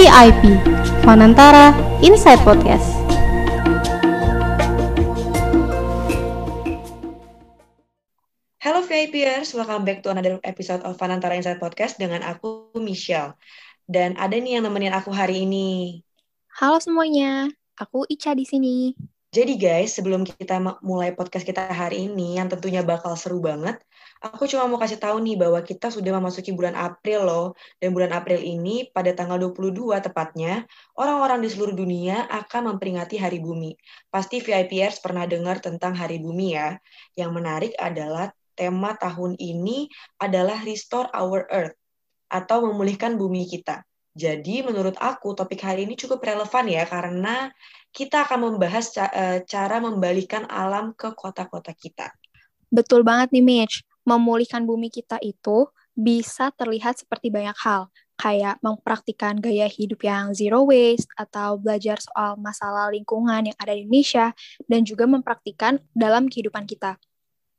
VIP Fanantara Inside Podcast. Halo VIPers, welcome back to another episode of Fanantara Inside Podcast dengan aku Michelle. Dan ada nih yang nemenin aku hari ini. Halo semuanya, aku Ica di sini. Jadi guys, sebelum kita mulai podcast kita hari ini yang tentunya bakal seru banget, aku cuma mau kasih tahu nih bahwa kita sudah memasuki bulan April loh. Dan bulan April ini pada tanggal 22 tepatnya, orang-orang di seluruh dunia akan memperingati Hari Bumi. Pasti VIPers pernah dengar tentang Hari Bumi ya. Yang menarik adalah tema tahun ini adalah Restore Our Earth atau memulihkan bumi kita. Jadi menurut aku topik hari ini cukup relevan ya karena kita akan membahas e, cara membalikan alam ke kota-kota kita. Betul banget nih Mitch. Memulihkan bumi kita itu bisa terlihat seperti banyak hal, kayak mempraktikkan gaya hidup yang zero waste atau belajar soal masalah lingkungan yang ada di Indonesia dan juga mempraktikkan dalam kehidupan kita.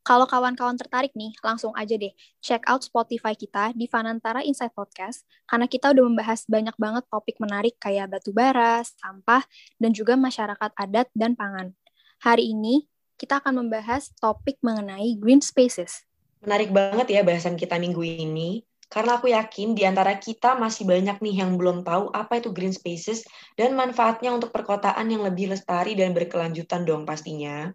Kalau kawan-kawan tertarik nih, langsung aja deh check out Spotify kita di Fanantara Inside Podcast, karena kita udah membahas banyak banget topik menarik kayak batu bara, sampah, dan juga masyarakat adat dan pangan. Hari ini, kita akan membahas topik mengenai green spaces. Menarik banget ya bahasan kita minggu ini, karena aku yakin di antara kita masih banyak nih yang belum tahu apa itu green spaces dan manfaatnya untuk perkotaan yang lebih lestari dan berkelanjutan dong pastinya.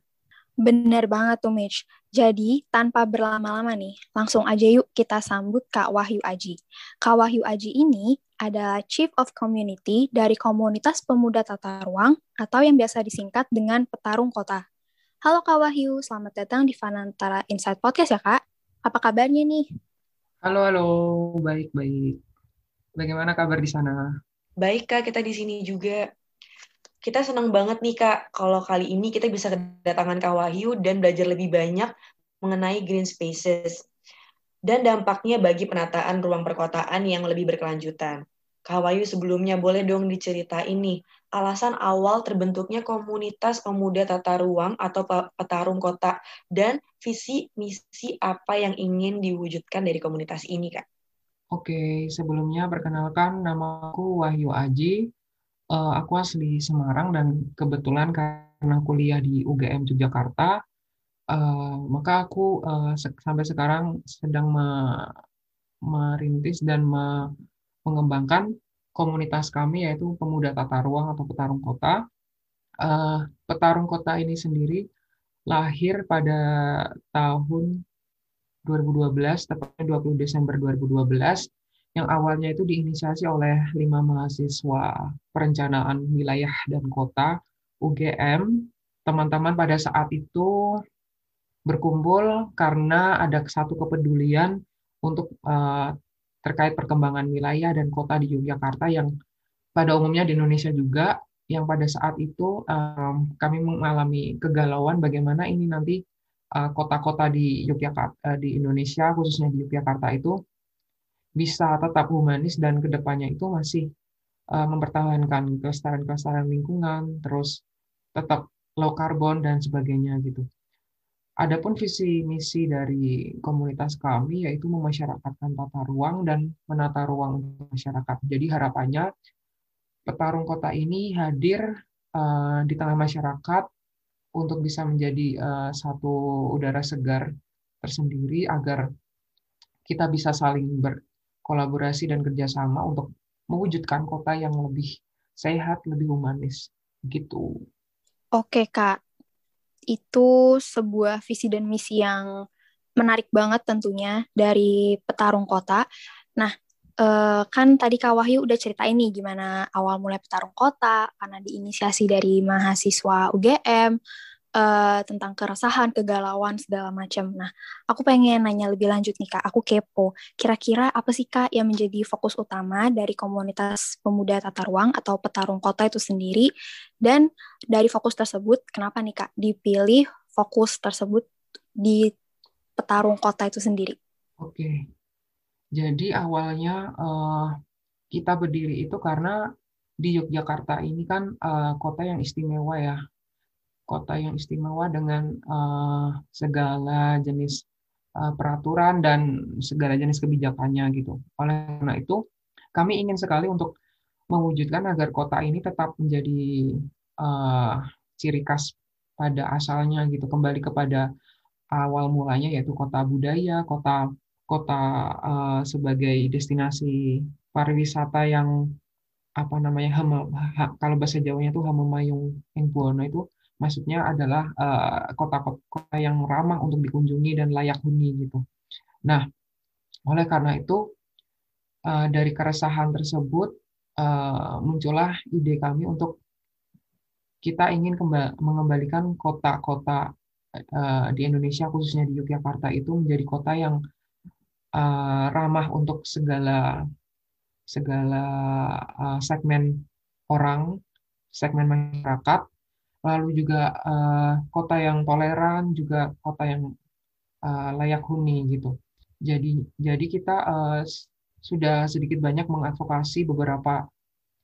Bener banget tuh Mitch. Jadi, tanpa berlama-lama nih, langsung aja yuk kita sambut Kak Wahyu Aji. Kak Wahyu Aji ini adalah Chief of Community dari komunitas pemuda tata ruang atau yang biasa disingkat dengan Petarung Kota. Halo Kak Wahyu, selamat datang di Fanantara Insight Podcast ya Kak. Apa kabarnya nih? Halo, halo. Baik-baik. Bagaimana kabar di sana? Baik Kak, kita di sini juga kita senang banget nih Kak, kalau kali ini kita bisa kedatangan Kak Wahyu dan belajar lebih banyak mengenai green spaces dan dampaknya bagi penataan ruang perkotaan yang lebih berkelanjutan. Kak Wahyu sebelumnya boleh dong diceritain nih alasan awal terbentuknya komunitas pemuda tata ruang atau petarung kota dan visi misi apa yang ingin diwujudkan dari komunitas ini Kak. Oke, sebelumnya perkenalkan namaku Wahyu Aji, uh, aku asli Semarang dan kebetulan karena kuliah di UGM Yogyakarta, uh, maka aku uh, se sampai sekarang sedang me merintis dan me mengembangkan komunitas kami yaitu Pemuda Tata Ruang atau Petarung Kota. Uh, Petarung Kota ini sendiri lahir pada tahun 2012, tepatnya 20 Desember 2012 yang awalnya itu diinisiasi oleh lima mahasiswa perencanaan wilayah dan kota UGM. Teman-teman pada saat itu berkumpul karena ada satu kepedulian untuk uh, terkait perkembangan wilayah dan kota di Yogyakarta yang pada umumnya di Indonesia juga yang pada saat itu um, kami mengalami kegalauan bagaimana ini nanti eh, kota-kota uh, di Yogyakarta uh, di Indonesia khususnya di Yogyakarta itu bisa tetap humanis dan ke depannya itu masih uh, mempertahankan kelestarian-kelestarian lingkungan, terus tetap low carbon dan sebagainya gitu. Adapun visi misi dari komunitas kami yaitu memasyarakatkan tata ruang dan menata ruang masyarakat. Jadi harapannya petarung kota ini hadir uh, di tengah masyarakat untuk bisa menjadi uh, satu udara segar tersendiri agar kita bisa saling ber, kolaborasi dan kerjasama untuk mewujudkan kota yang lebih sehat, lebih humanis. Gitu. Oke, Kak. Itu sebuah visi dan misi yang menarik banget tentunya dari petarung kota. Nah, eh, kan tadi Kak Wahyu udah ceritain nih gimana awal mulai petarung kota, karena diinisiasi dari mahasiswa UGM, uh, tentang keresahan, kegalauan segala macam. Nah, aku pengen nanya lebih lanjut nih Kak, aku kepo. Kira-kira apa sih Kak yang menjadi fokus utama dari komunitas pemuda tata ruang atau petarung kota itu sendiri? Dan dari fokus tersebut, kenapa nih Kak dipilih fokus tersebut di petarung kota itu sendiri? Oke, jadi awalnya uh, kita berdiri itu karena di Yogyakarta ini kan uh, kota yang istimewa ya kota yang istimewa dengan uh, segala jenis uh, peraturan dan segala jenis kebijakannya gitu. Oleh karena itu, kami ingin sekali untuk mewujudkan agar kota ini tetap menjadi uh, ciri khas pada asalnya gitu kembali kepada awal mulanya yaitu kota budaya kota kota uh, sebagai destinasi pariwisata yang apa namanya kalau bahasa Jawanya itu Hamemayung yang Buwono itu maksudnya adalah kota-kota uh, yang ramah untuk dikunjungi dan layak huni gitu. Nah, oleh karena itu uh, dari keresahan tersebut uh, muncullah ide kami untuk kita ingin mengembalikan kota-kota uh, di Indonesia khususnya di Yogyakarta itu menjadi kota yang uh, ramah untuk segala segala uh, segmen orang, segmen masyarakat, lalu juga uh, kota yang toleran, juga kota yang uh, layak huni gitu. Jadi jadi kita uh, sudah sedikit banyak mengadvokasi beberapa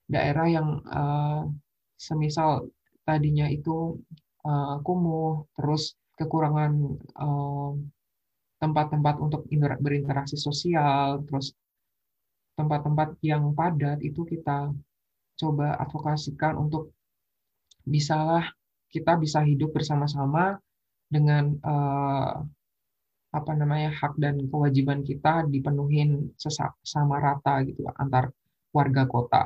daerah yang uh, semisal tadinya itu uh, kumuh, terus kekurangan tempat-tempat uh, untuk berinteraksi sosial, terus tempat-tempat yang padat itu kita coba advokasikan untuk bisalah kita bisa hidup bersama-sama dengan uh, apa namanya hak dan kewajiban kita dipenuhin sama rata gitu antar warga kota.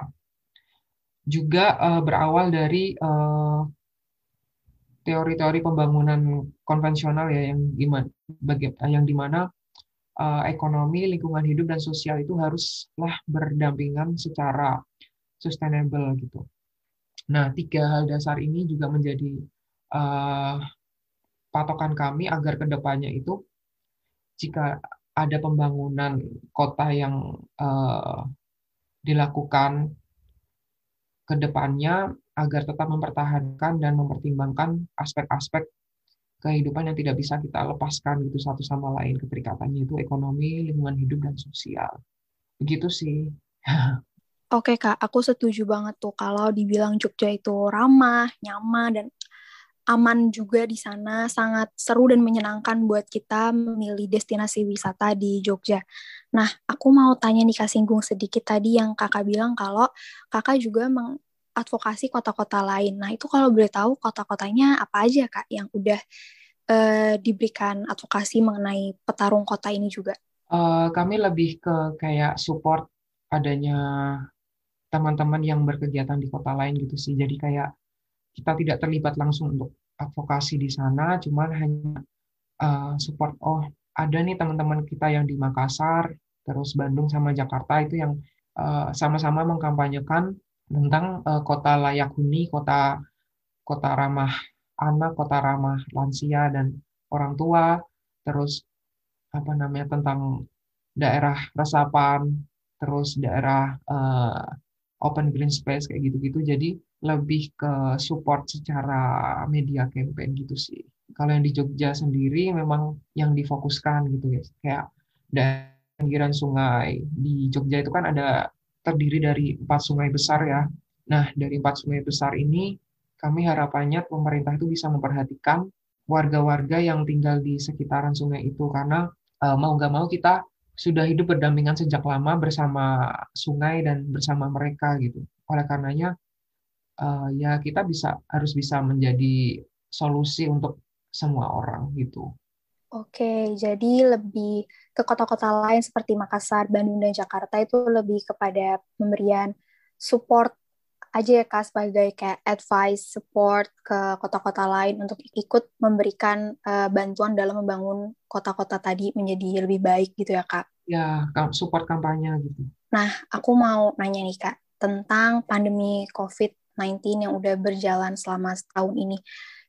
Juga uh, berawal dari uh, teori-teori pembangunan konvensional ya yang gimana yang di mana uh, ekonomi, lingkungan hidup dan sosial itu haruslah berdampingan secara sustainable gitu. Nah, tiga hal dasar ini juga menjadi uh, patokan kami agar ke depannya itu jika ada pembangunan kota yang uh, dilakukan ke depannya agar tetap mempertahankan dan mempertimbangkan aspek-aspek kehidupan yang tidak bisa kita lepaskan gitu satu sama lain keterikatannya itu ekonomi, lingkungan hidup dan sosial. Begitu sih. Oke kak, aku setuju banget tuh kalau dibilang Jogja itu ramah, nyaman dan aman juga di sana, sangat seru dan menyenangkan buat kita memilih destinasi wisata di Jogja. Nah, aku mau tanya nih Kak Singgung sedikit tadi yang kakak bilang kalau kakak juga mengadvokasi kota-kota lain. Nah, itu kalau boleh tahu kota-kotanya apa aja Kak yang udah uh, diberikan advokasi mengenai petarung kota ini juga? Uh, kami lebih ke kayak support adanya teman-teman yang berkegiatan di kota lain gitu sih. Jadi kayak kita tidak terlibat langsung untuk advokasi di sana, cuman hanya uh, support. Oh, ada nih teman-teman kita yang di Makassar, terus Bandung sama Jakarta itu yang sama-sama uh, mengkampanyekan tentang uh, kota layak huni, kota kota ramah anak, kota ramah lansia dan orang tua, terus apa namanya tentang daerah resapan, terus daerah uh, open green space kayak gitu-gitu. Jadi lebih ke support secara media campaign gitu sih. Kalau yang di Jogja sendiri memang yang difokuskan gitu ya, kayak daerah pinggiran sungai di Jogja itu kan ada terdiri dari empat sungai besar ya. Nah dari empat sungai besar ini kami harapannya pemerintah itu bisa memperhatikan warga-warga yang tinggal di sekitaran sungai itu karena uh, mau nggak mau kita sudah hidup berdampingan sejak lama bersama sungai dan bersama mereka gitu. Oleh karenanya uh, ya kita bisa harus bisa menjadi solusi untuk semua orang gitu. Oke, jadi lebih ke kota-kota lain seperti Makassar, Bandung, dan Jakarta itu lebih kepada pemberian support aja ya Kak sebagai kayak advice, support ke kota-kota lain untuk ikut memberikan uh, bantuan dalam membangun kota-kota tadi menjadi lebih baik gitu ya Kak? Ya, support kampanye gitu. Nah, aku mau nanya nih Kak, tentang pandemi COVID-19 yang udah berjalan selama setahun ini.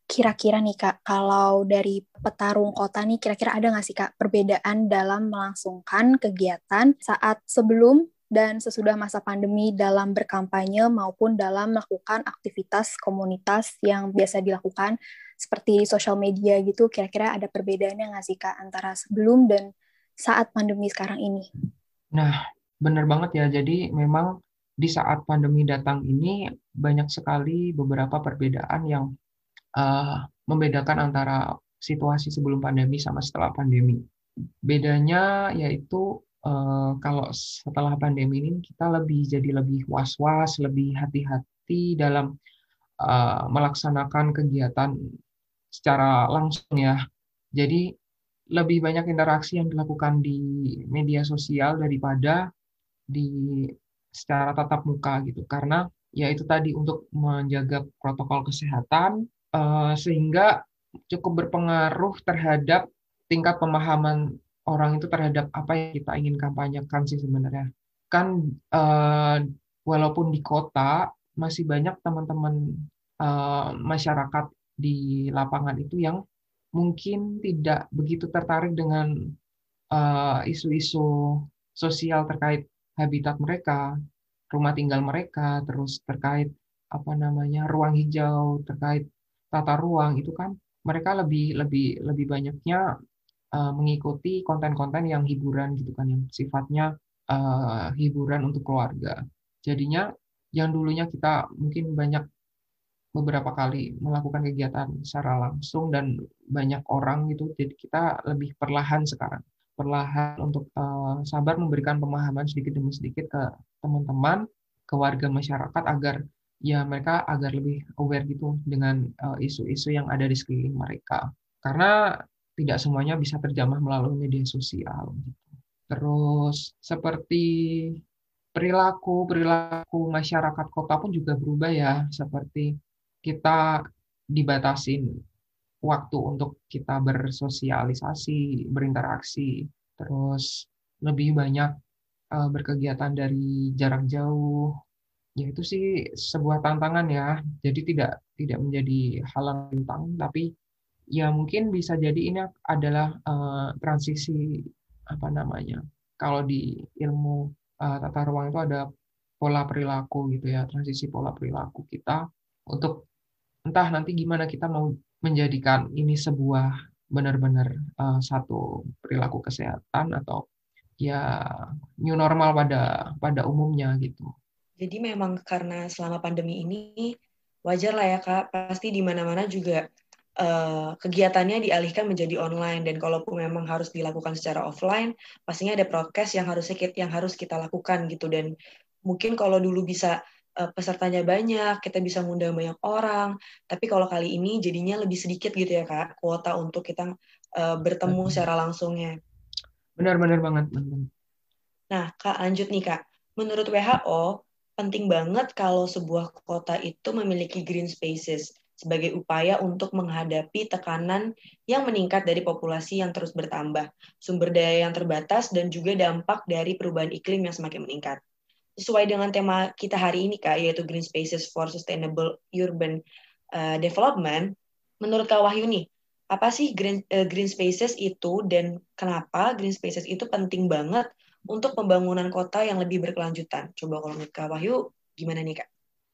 Kira-kira nih Kak, kalau dari petarung kota nih, kira-kira ada nggak sih Kak perbedaan dalam melangsungkan kegiatan saat sebelum dan sesudah masa pandemi dalam berkampanye maupun dalam melakukan aktivitas komunitas yang biasa dilakukan seperti sosial media gitu, kira-kira ada perbedaannya nggak sih Kak antara sebelum dan saat pandemi sekarang ini? Nah, benar banget ya. Jadi memang di saat pandemi datang ini banyak sekali beberapa perbedaan yang uh, membedakan antara situasi sebelum pandemi sama setelah pandemi. Bedanya yaitu uh, kalau setelah pandemi ini kita lebih jadi lebih was-was, lebih hati-hati dalam uh, melaksanakan kegiatan secara langsung ya. Jadi lebih banyak interaksi yang dilakukan di media sosial daripada di secara tatap muka gitu. Karena ya itu tadi untuk menjaga protokol kesehatan uh, sehingga cukup berpengaruh terhadap tingkat pemahaman orang itu terhadap apa yang kita ingin kampanyekan sih sebenarnya. Kan uh, walaupun di kota masih banyak teman-teman uh, masyarakat di lapangan itu yang mungkin tidak begitu tertarik dengan isu-isu uh, sosial terkait habitat mereka, rumah tinggal mereka, terus terkait apa namanya ruang hijau, terkait tata ruang itu kan mereka lebih lebih lebih banyaknya uh, mengikuti konten-konten yang hiburan gitu kan yang sifatnya uh, hiburan untuk keluarga. Jadinya yang dulunya kita mungkin banyak beberapa kali melakukan kegiatan secara langsung dan banyak orang gitu jadi kita lebih perlahan sekarang perlahan untuk uh, sabar memberikan pemahaman sedikit demi sedikit ke teman-teman ke warga masyarakat agar ya mereka agar lebih aware gitu dengan isu-isu uh, yang ada di sekeliling mereka karena tidak semuanya bisa terjamah melalui media sosial gitu. terus seperti perilaku perilaku masyarakat kota pun juga berubah ya seperti kita dibatasin waktu untuk kita bersosialisasi, berinteraksi, terus lebih banyak uh, berkegiatan dari jarak jauh. Ya itu sih sebuah tantangan ya. Jadi tidak tidak menjadi halang bintang, tapi ya mungkin bisa jadi ini adalah uh, transisi apa namanya. Kalau di ilmu uh, tata ruang itu ada pola perilaku gitu ya, transisi pola perilaku kita untuk entah nanti gimana kita mau menjadikan ini sebuah benar-benar uh, satu perilaku kesehatan atau ya new normal pada pada umumnya gitu. Jadi memang karena selama pandemi ini wajar lah ya kak, pasti di mana-mana juga uh, kegiatannya dialihkan menjadi online dan kalaupun memang harus dilakukan secara offline, pastinya ada prokes yang harus yang harus kita lakukan gitu dan mungkin kalau dulu bisa uh, pesertanya banyak, kita bisa ngundang banyak orang. Tapi kalau kali ini jadinya lebih sedikit gitu ya kak, kuota untuk kita uh, bertemu secara langsungnya. Benar-benar banget. Nah kak lanjut nih kak, menurut WHO penting banget kalau sebuah kota itu memiliki green spaces sebagai upaya untuk menghadapi tekanan yang meningkat dari populasi yang terus bertambah, sumber daya yang terbatas, dan juga dampak dari perubahan iklim yang semakin meningkat sesuai dengan tema kita hari ini Kak, yaitu Green Spaces for Sustainable Urban uh, Development, menurut Kak Wahyu nih, apa sih green, uh, green spaces itu dan kenapa green spaces itu penting banget untuk pembangunan kota yang lebih berkelanjutan? Coba kalau menurut Kak Wahyu, gimana nih Kak?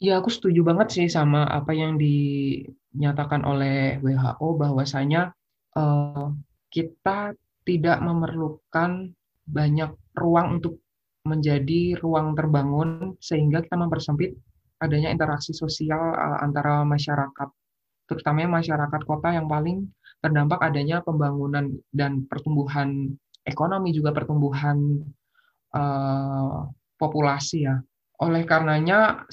Ya, aku setuju banget sih sama apa yang dinyatakan oleh WHO bahwasanya uh, kita tidak memerlukan banyak ruang untuk menjadi ruang terbangun sehingga kita mempersempit adanya interaksi sosial uh, antara masyarakat, terutama masyarakat kota yang paling terdampak adanya pembangunan dan pertumbuhan ekonomi juga pertumbuhan uh, populasi ya. Oleh karenanya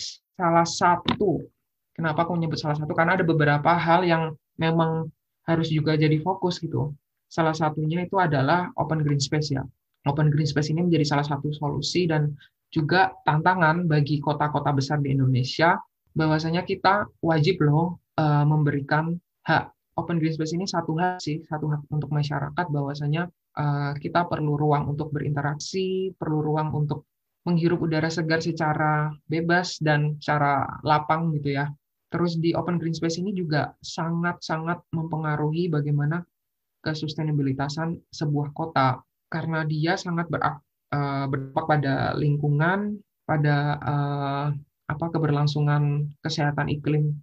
salah satu. Kenapa aku menyebut salah satu? Karena ada beberapa hal yang memang harus juga jadi fokus gitu. Salah satunya itu adalah open green space ya. Open green space ini menjadi salah satu solusi dan juga tantangan bagi kota-kota besar di Indonesia. Bahwasanya kita wajib loh uh, memberikan hak. Open green space ini satu hak sih satu hak untuk masyarakat. Bahwasanya uh, kita perlu ruang untuk berinteraksi perlu ruang untuk menghirup udara segar secara bebas dan secara lapang gitu ya. Terus di open green space ini juga sangat-sangat mempengaruhi bagaimana kesustainabilitasan sebuah kota. Karena dia sangat berak, uh, berdampak pada lingkungan, pada uh, apa keberlangsungan kesehatan iklim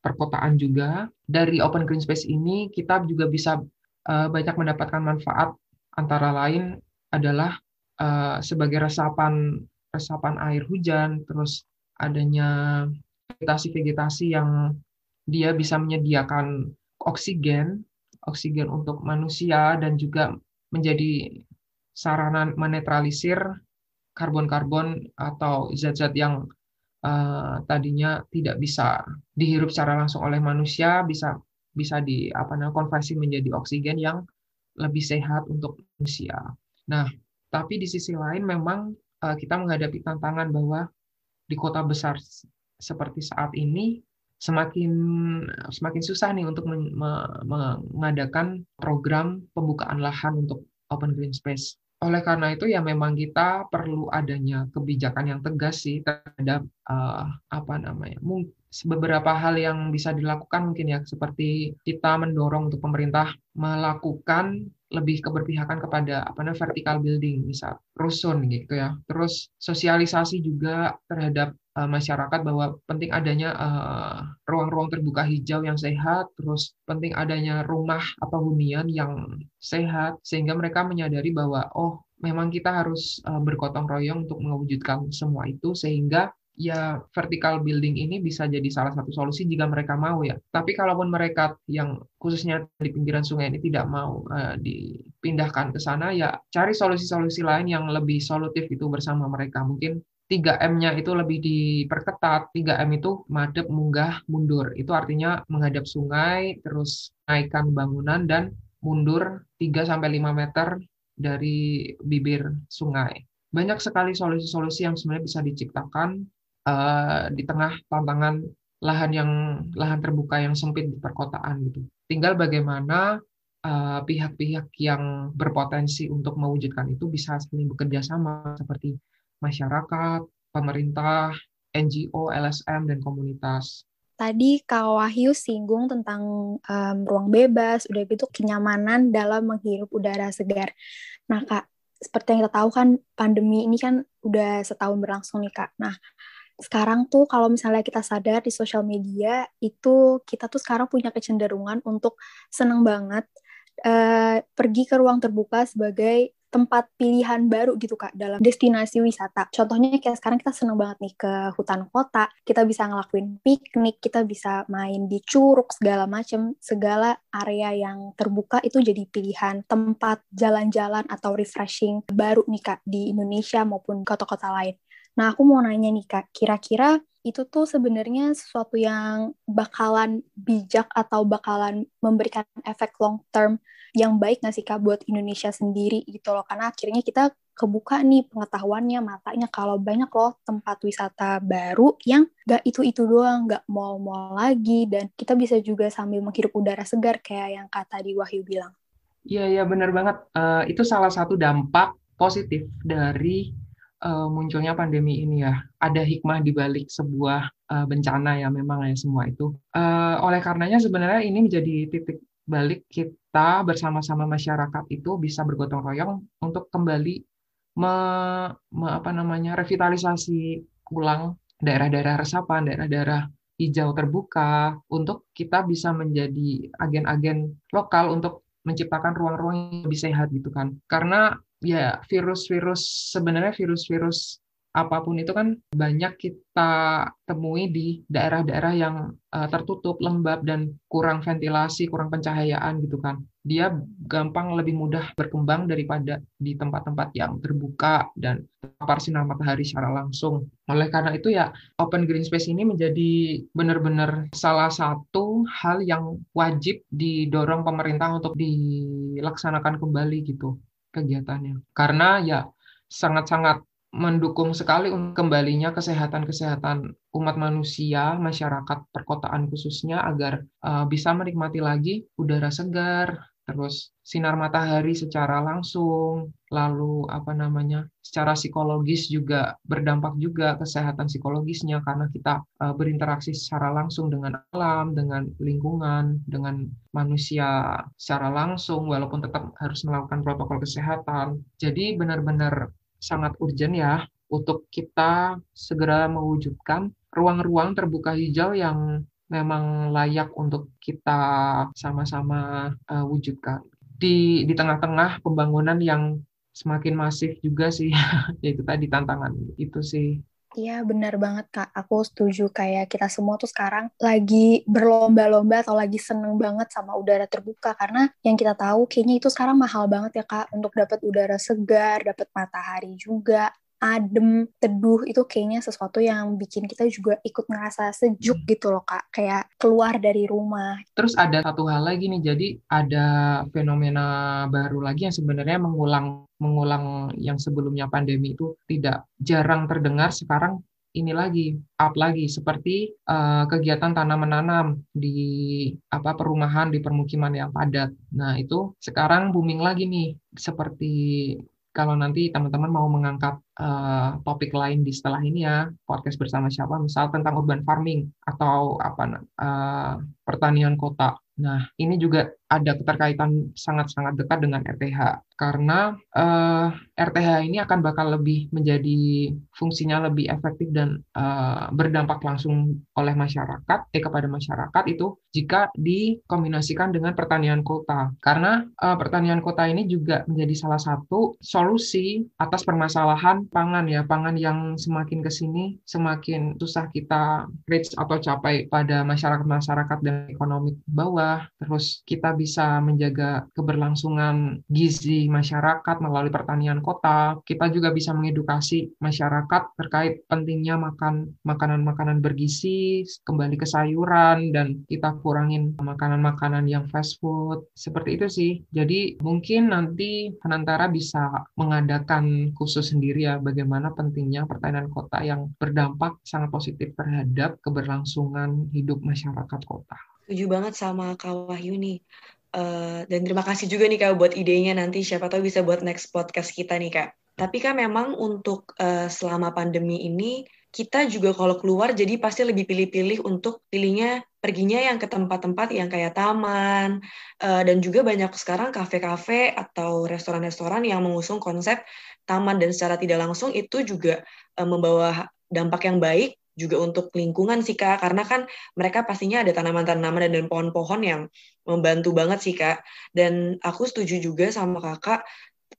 perkotaan juga. Dari open green space ini kita juga bisa uh, banyak mendapatkan manfaat. Antara lain adalah uh, sebagai resapan resapan air hujan, terus adanya vegetasi-vegetasi yang dia bisa menyediakan oksigen, oksigen untuk manusia dan juga menjadi sarana menetralisir karbon-karbon atau zat-zat yang uh, tadinya tidak bisa dihirup secara langsung oleh manusia bisa bisa di apa namanya konversi menjadi oksigen yang lebih sehat untuk manusia. Nah, tapi di sisi lain memang uh, kita menghadapi tantangan bahwa di kota besar seperti saat ini semakin semakin susah nih untuk mengadakan program pembukaan lahan untuk open green space. Oleh karena itu ya memang kita perlu adanya kebijakan yang tegas sih terhadap uh, apa namanya beberapa hal yang bisa dilakukan mungkin ya seperti kita mendorong untuk pemerintah melakukan lebih keberpihakan kepada apa namanya vertical building misal rusun gitu ya. Terus sosialisasi juga terhadap uh, masyarakat bahwa penting adanya eh, ruang-ruang uh, terbuka hijau yang sehat terus penting adanya rumah atau hunian yang sehat sehingga mereka menyadari bahwa oh memang kita harus uh, bergotong royong untuk mewujudkan semua itu sehingga ya vertical building ini bisa jadi salah satu solusi jika mereka mau ya. Tapi kalaupun mereka yang khususnya di pinggiran sungai ini tidak mau uh, dipindahkan ke sana ya cari solusi-solusi lain yang lebih solutif itu bersama mereka. Mungkin 3M-nya itu lebih diperketat. 3M itu madep, munggah, mundur. Itu artinya menghadap sungai, terus naikkan bangunan dan mundur 3 sampai 5 meter dari bibir sungai. Banyak sekali solusi-solusi yang sebenarnya bisa diciptakan uh, di tengah tantangan lahan yang lahan terbuka yang sempit di perkotaan gitu. Tinggal bagaimana eh, pihak-pihak uh, yang berpotensi untuk mewujudkan itu bisa saling bekerja sama seperti masyarakat, pemerintah, NGO, LSM dan komunitas. Tadi Kak Wahyu singgung tentang um, ruang bebas, udah gitu kenyamanan dalam menghirup udara segar. Nah Kak, seperti yang kita tahu kan pandemi ini kan udah setahun berlangsung nih Kak. Nah, sekarang tuh kalau misalnya kita sadar di sosial media itu kita tuh sekarang punya kecenderungan untuk seneng banget uh, pergi ke ruang terbuka sebagai tempat pilihan baru gitu kak dalam destinasi wisata. Contohnya kayak sekarang kita seneng banget nih ke hutan kota, kita bisa ngelakuin piknik, kita bisa main di curug segala macem, segala area yang terbuka itu jadi pilihan tempat jalan-jalan atau refreshing baru nih kak di Indonesia maupun kota-kota lain. Nah, aku mau nanya nih Kak, kira-kira itu tuh sebenarnya sesuatu yang bakalan bijak atau bakalan memberikan efek long term yang baik nggak sih Kak buat Indonesia sendiri gitu loh. Karena akhirnya kita kebuka nih pengetahuannya, matanya kalau banyak loh tempat wisata baru yang nggak itu-itu doang, nggak mau-mau lagi, dan kita bisa juga sambil menghirup udara segar kayak yang Kak tadi Wahyu bilang. Iya, iya benar banget. Uh, itu salah satu dampak positif dari uh, munculnya pandemi ini ya. Ada hikmah di balik sebuah uh, bencana ya memang ya semua itu. Uh, oleh karenanya sebenarnya ini menjadi titik balik kita bersama-sama masyarakat itu bisa bergotong royong untuk kembali me, me, apa namanya revitalisasi ulang daerah-daerah resapan, daerah-daerah hijau terbuka untuk kita bisa menjadi agen-agen lokal untuk menciptakan ruang-ruang yang lebih sehat gitu kan. Karena ya virus-virus sebenarnya virus-virus apa pun itu kan banyak kita temui di daerah-daerah yang uh, tertutup, lembab dan kurang ventilasi, kurang pencahayaan gitu kan. Dia gampang lebih mudah berkembang daripada di tempat-tempat yang terbuka dan terpapar sinar matahari secara langsung. Oleh karena itu ya open green space ini menjadi benar-benar salah satu hal yang wajib didorong pemerintah untuk dilaksanakan kembali gitu kegiatannya. Karena ya sangat-sangat mendukung sekali kembalinya kesehatan-kesehatan umat manusia, masyarakat perkotaan khususnya agar uh, bisa menikmati lagi udara segar, terus sinar matahari secara langsung, lalu apa namanya secara psikologis juga berdampak juga kesehatan psikologisnya karena kita uh, berinteraksi secara langsung dengan alam, dengan lingkungan, dengan manusia secara langsung walaupun tetap harus melakukan protokol kesehatan. Jadi benar-benar sangat urgent ya untuk kita segera mewujudkan ruang-ruang terbuka hijau yang memang layak untuk kita sama-sama uh, wujudkan. Di di tengah-tengah pembangunan yang semakin masif juga sih yaitu tadi tantangan itu sih. Iya benar banget Kak, aku setuju kayak kita semua tuh sekarang lagi berlomba-lomba atau lagi seneng banget sama udara terbuka. Karena yang kita tahu kayaknya itu sekarang mahal banget ya Kak untuk dapat udara segar, dapat matahari juga adem, teduh itu kayaknya sesuatu yang bikin kita juga ikut ngerasa sejuk gitu loh kak, kayak keluar dari rumah. Terus ada satu hal lagi nih, jadi ada fenomena baru lagi yang sebenarnya mengulang mengulang yang sebelumnya pandemi itu tidak jarang terdengar sekarang ini lagi up lagi seperti uh, kegiatan tanam menanam di apa perumahan di permukiman yang padat. Nah, itu sekarang booming lagi nih seperti kalau nanti teman-teman mau mengangkat uh, topik lain di setelah ini ya podcast bersama siapa? Misal tentang urban farming atau apa uh, pertanian kota. Nah, ini juga ada keterkaitan sangat-sangat dekat dengan RTH karena uh, eh, RTH ini akan bakal lebih menjadi fungsinya lebih efektif dan uh, berdampak langsung oleh masyarakat eh kepada masyarakat itu jika dikombinasikan dengan pertanian kota. Karena uh, pertanian kota ini juga menjadi salah satu solusi atas permasalahan pangan ya pangan yang semakin ke sini semakin susah kita reach atau capai pada masyarakat-masyarakat dan ekonomi bawah. Terus kita bisa menjaga keberlangsungan gizi masyarakat melalui pertanian kota. Kita juga bisa mengedukasi masyarakat terkait pentingnya makan makanan-makanan bergizi, kembali ke sayuran, dan kita kurangin makanan-makanan yang fast food. Seperti itu sih. Jadi mungkin nanti Penantara bisa mengadakan khusus sendiri ya bagaimana pentingnya pertanian kota yang berdampak sangat positif terhadap keberlangsungan hidup masyarakat kota. Setuju banget sama Kak Wahyu nih. Uh, dan terima kasih juga nih Kak buat idenya nanti siapa tahu bisa buat next podcast kita nih Kak. Tapi kan memang untuk uh, selama pandemi ini kita juga kalau keluar jadi pasti lebih pilih-pilih untuk pilihnya perginya yang ke tempat-tempat yang kayak taman uh, dan juga banyak sekarang kafe-kafe atau restoran-restoran yang mengusung konsep taman dan secara tidak langsung itu juga uh, membawa dampak yang baik juga untuk lingkungan sih Kak, karena kan mereka pastinya ada tanaman-tanaman dan pohon-pohon yang membantu banget sih Kak. Dan aku setuju juga sama Kakak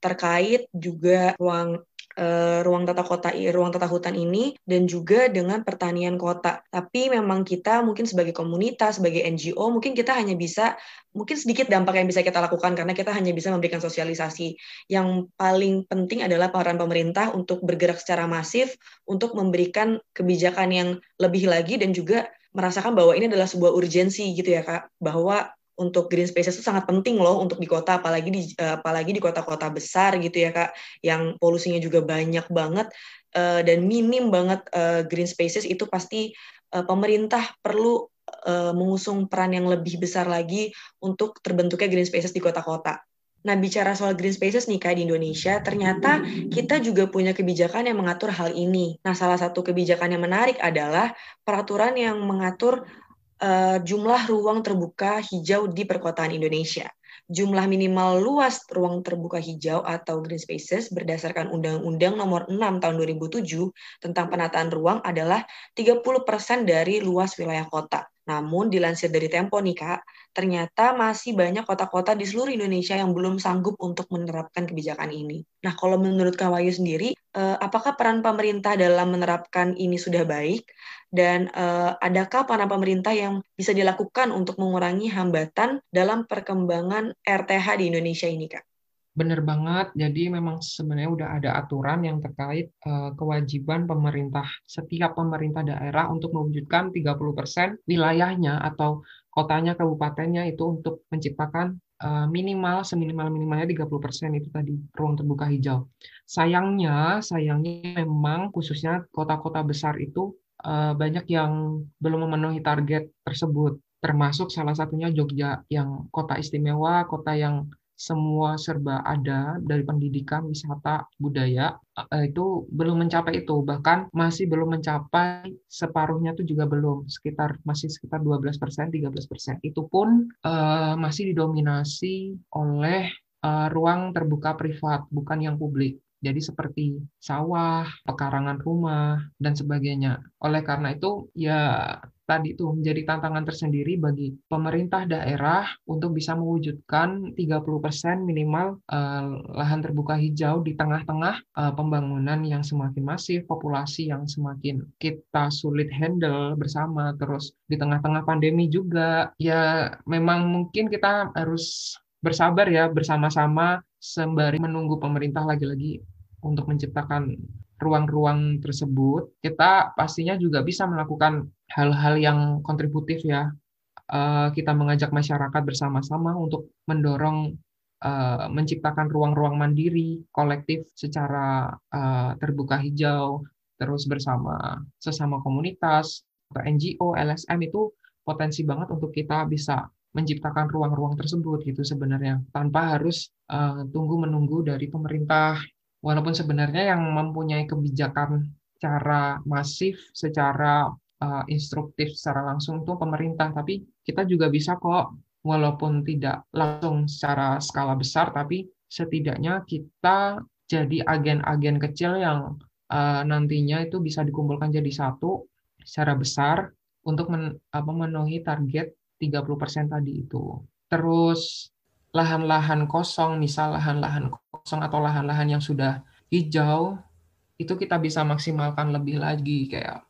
terkait juga ruang uh, ruang tata kota ruang tata hutan ini dan juga dengan pertanian kota. Tapi memang kita mungkin sebagai komunitas, sebagai NGO mungkin kita hanya bisa mungkin sedikit dampak yang bisa kita lakukan karena kita hanya bisa memberikan sosialisasi. Yang paling penting adalah peran pemerintah untuk bergerak secara masif untuk memberikan kebijakan yang lebih lagi dan juga merasakan bahwa ini adalah sebuah urgensi gitu ya Kak, bahwa untuk green spaces itu sangat penting loh untuk di kota apalagi di uh, apalagi di kota-kota besar gitu ya kak yang polusinya juga banyak banget uh, dan minim banget uh, green spaces itu pasti uh, pemerintah perlu uh, mengusung peran yang lebih besar lagi untuk terbentuknya green spaces di kota-kota. Nah, bicara soal green spaces nih Kak di Indonesia, ternyata kita juga punya kebijakan yang mengatur hal ini. Nah, salah satu kebijakan yang menarik adalah peraturan yang mengatur uh, jumlah ruang terbuka hijau di perkotaan Indonesia. Jumlah minimal luas ruang terbuka hijau atau green spaces berdasarkan Undang-Undang Nomor 6 Tahun 2007 tentang penataan ruang adalah 30% dari luas wilayah kota. Namun dilansir dari Tempo nih Kak, ternyata masih banyak kota-kota di seluruh Indonesia yang belum sanggup untuk menerapkan kebijakan ini. Nah, kalau menurut Kak Wayu sendiri, eh, apakah peran pemerintah dalam menerapkan ini sudah baik? Dan uh, adakah peran pemerintah yang bisa dilakukan untuk mengurangi hambatan dalam perkembangan RTH di Indonesia ini, Kak? Benar banget. Jadi memang sebenarnya udah ada aturan yang terkait uh, kewajiban pemerintah setiap pemerintah daerah untuk mewujudkan 30% wilayahnya atau kotanya, kabupatennya itu untuk menciptakan uh, minimal seminimal-minimalnya 30% itu tadi ruang terbuka hijau. Sayangnya, sayangnya memang khususnya kota-kota besar itu uh, banyak yang belum memenuhi target tersebut, termasuk salah satunya Jogja yang kota istimewa, kota yang semua serba ada dari pendidikan, wisata, budaya. Uh, itu belum mencapai itu bahkan masih belum mencapai separuhnya itu juga belum sekitar masih sekitar 12 persen 13 persen. Itu pun uh, masih didominasi oleh uh, ruang terbuka privat bukan yang publik jadi seperti sawah, pekarangan rumah, dan sebagainya. Oleh karena itu, ya tadi itu menjadi tantangan tersendiri bagi pemerintah daerah untuk bisa mewujudkan 30% minimal uh, lahan terbuka hijau di tengah-tengah uh, pembangunan yang semakin masif, populasi yang semakin kita sulit handle bersama, terus di tengah-tengah pandemi juga, ya memang mungkin kita harus bersabar ya bersama-sama sembari menunggu pemerintah lagi-lagi untuk menciptakan ruang-ruang tersebut, kita pastinya juga bisa melakukan hal-hal yang kontributif ya. Eh, kita mengajak masyarakat bersama-sama untuk mendorong eh, menciptakan ruang-ruang mandiri kolektif secara eh, terbuka hijau, terus bersama sesama komunitas atau NGO, LSM itu potensi banget untuk kita bisa menciptakan ruang-ruang tersebut gitu sebenarnya tanpa harus tunggu menunggu dari pemerintah. Walaupun sebenarnya yang mempunyai kebijakan secara masif, secara uh, instruktif, secara langsung itu pemerintah, tapi kita juga bisa kok, walaupun tidak langsung secara skala besar, tapi setidaknya kita jadi agen-agen kecil yang uh, nantinya itu bisa dikumpulkan jadi satu secara besar untuk memenuhi target 30% tadi itu. Terus lahan-lahan kosong, misal lahan-lahan kosong atau lahan-lahan yang sudah hijau, itu kita bisa maksimalkan lebih lagi. Kayak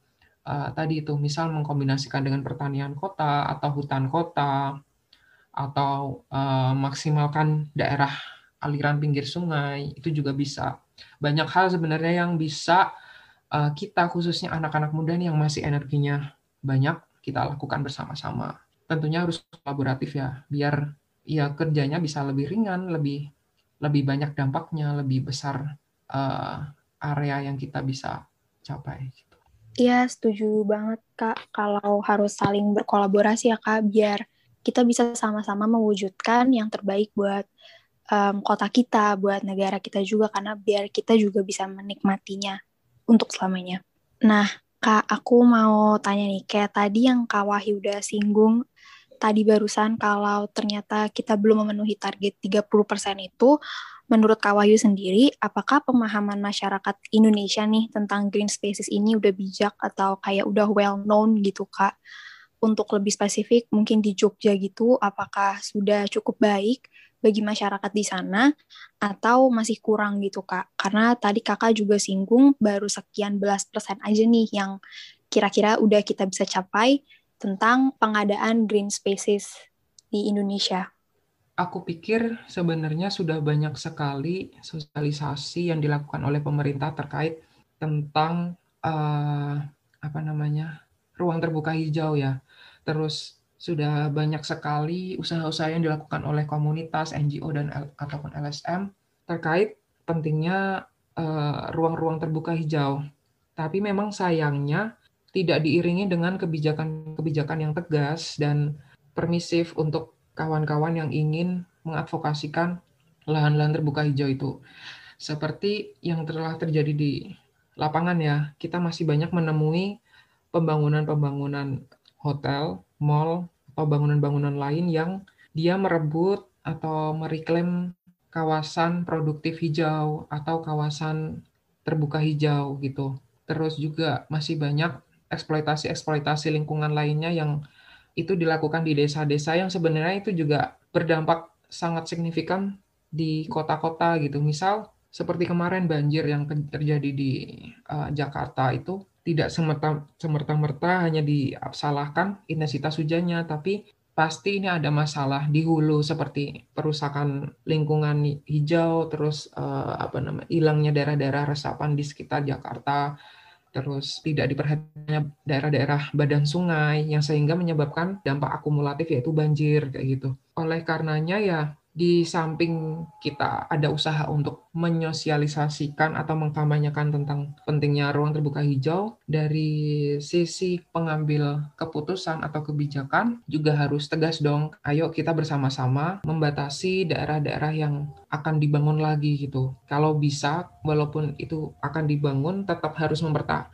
uh, tadi itu misal mengkombinasikan dengan pertanian kota atau hutan kota atau uh, maksimalkan daerah aliran pinggir sungai itu juga bisa. Banyak hal sebenarnya yang bisa uh, kita khususnya anak-anak muda nih yang masih energinya banyak kita lakukan bersama-sama tentunya harus kolaboratif ya biar ya kerjanya bisa lebih ringan, lebih lebih banyak dampaknya, lebih besar uh, area yang kita bisa capai. Gitu. Iya, setuju banget Kak. Kalau harus saling berkolaborasi ya Kak, biar kita bisa sama-sama mewujudkan yang terbaik buat um, kota kita, buat negara kita juga, karena biar kita juga bisa menikmatinya untuk selamanya. Nah, Kak, aku mau tanya nih, kayak tadi yang Kak Wahyu udah singgung tadi barusan kalau ternyata kita belum memenuhi target 30% itu, menurut Kak Wahyu sendiri, apakah pemahaman masyarakat Indonesia nih tentang green spaces ini udah bijak atau kayak udah well known gitu Kak? Untuk lebih spesifik, mungkin di Jogja gitu, apakah sudah cukup baik bagi masyarakat di sana atau masih kurang gitu Kak? Karena tadi Kakak juga singgung baru sekian belas persen aja nih yang kira-kira udah kita bisa capai tentang pengadaan green spaces di Indonesia? Aku pikir sebenarnya sudah banyak sekali sosialisasi yang dilakukan oleh pemerintah terkait tentang uh, apa namanya ruang terbuka hijau ya. Terus sudah banyak sekali usaha-usaha yang dilakukan oleh komunitas, NGO dan ataupun LSM terkait pentingnya eh, ruang-ruang uh, terbuka hijau. Tapi memang sayangnya tidak diiringi dengan kebijakan-kebijakan yang tegas dan permisif untuk kawan-kawan yang ingin mengadvokasikan lahan-lahan terbuka hijau itu. Seperti yang telah terjadi di lapangan ya, kita masih banyak menemui pembangunan-pembangunan hotel, mall, atau bangunan-bangunan lain yang dia merebut atau mereklaim kawasan produktif hijau atau kawasan terbuka hijau gitu. Terus juga masih banyak eksploitasi-eksploitasi lingkungan lainnya yang itu dilakukan di desa-desa yang sebenarnya itu juga berdampak sangat signifikan di kota-kota gitu. Misal seperti kemarin banjir yang terjadi di uh, Jakarta itu tidak semerta-merta hanya disalahkan intensitas hujannya, tapi pasti ini ada masalah di hulu seperti perusakan lingkungan hijau, terus uh, apa namanya hilangnya daerah-daerah resapan di sekitar Jakarta, terus tidak diperhatikannya daerah-daerah badan sungai yang sehingga menyebabkan dampak akumulatif yaitu banjir kayak gitu. Oleh karenanya ya di samping kita ada usaha untuk menyosialisasikan atau mengkampanyekan tentang pentingnya ruang terbuka hijau, dari sisi pengambil keputusan atau kebijakan juga harus tegas dong. Ayo kita bersama-sama membatasi daerah-daerah yang akan dibangun lagi gitu. Kalau bisa, walaupun itu akan dibangun, tetap harus